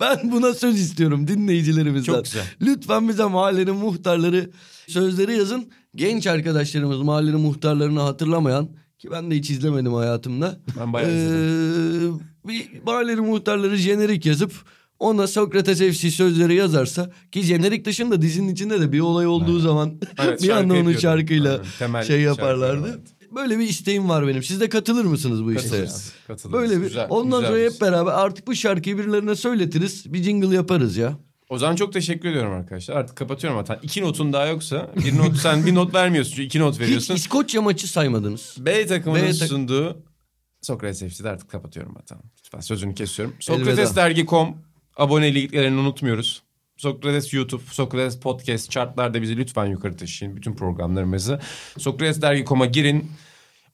ben buna söz istiyorum dinleyicilerimizden. Çok güzel. Lütfen bize mahallenin muhtarları sözleri yazın. Genç arkadaşlarımız mahallenin muhtarlarını hatırlamayan ki ben de hiç izlemedim hayatımda. Ben bayağı izledim. Ee, bir mahallenin muhtarları jenerik yazıp ona Sokrates FC sözleri yazarsa ki jenerik dışında dizinin içinde de bir olay olduğu zaman Evet, bir anda onun şarkıyla Aynen, temel şey yaparlardı. vardı. Böyle bir isteğim var benim. Siz de katılır mısınız bu isteğe? Katılırız. Böyle bir Güzel, ondan güzel sonra hep beraber artık bu şarkıyı birilerine söyletiriz. Bir jingle yaparız ya. O zaman çok teşekkür ediyorum arkadaşlar. Artık kapatıyorum hatta. İki notun daha yoksa bir not sen bir not vermiyorsun. çünkü iki not Hiç veriyorsun. İskoçya maçı saymadınız. B takımının B tak- sunduğu Sokrates FC'de artık kapatıyorum hatta. Lütfen sözünü kesiyorum. Sokrates Elveda. dergi.com aboneliklerini unutmuyoruz. Sokrates YouTube, Sokrates Podcast, chartlarda bizi lütfen yukarı taşıyın. Bütün programlarımızı. Sokrates dergi.com'a girin.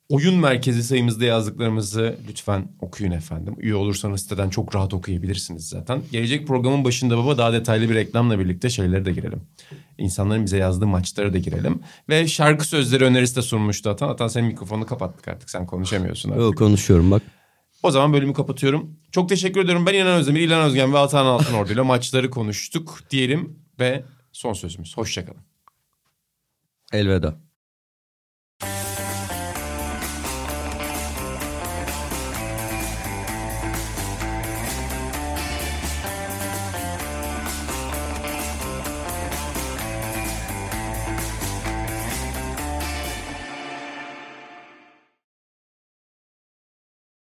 Oyun merkezi sayımızda yazdıklarımızı lütfen okuyun efendim. Üye olursanız siteden çok rahat okuyabilirsiniz zaten. Gelecek programın başında baba daha detaylı bir reklamla birlikte şeylere de girelim. İnsanların bize yazdığı maçlara da girelim. Ve şarkı sözleri önerisi de sunmuştu Atan. Atan senin mikrofonunu kapattık artık sen konuşamıyorsun artık. Yok konuşuyorum bak. O zaman bölümü kapatıyorum. Çok teşekkür ediyorum. Ben İlhan Özdemir, İlhan Özgen ve Atan Altınordu ile maçları konuştuk diyelim. Ve son sözümüz. Hoşçakalın. Elveda.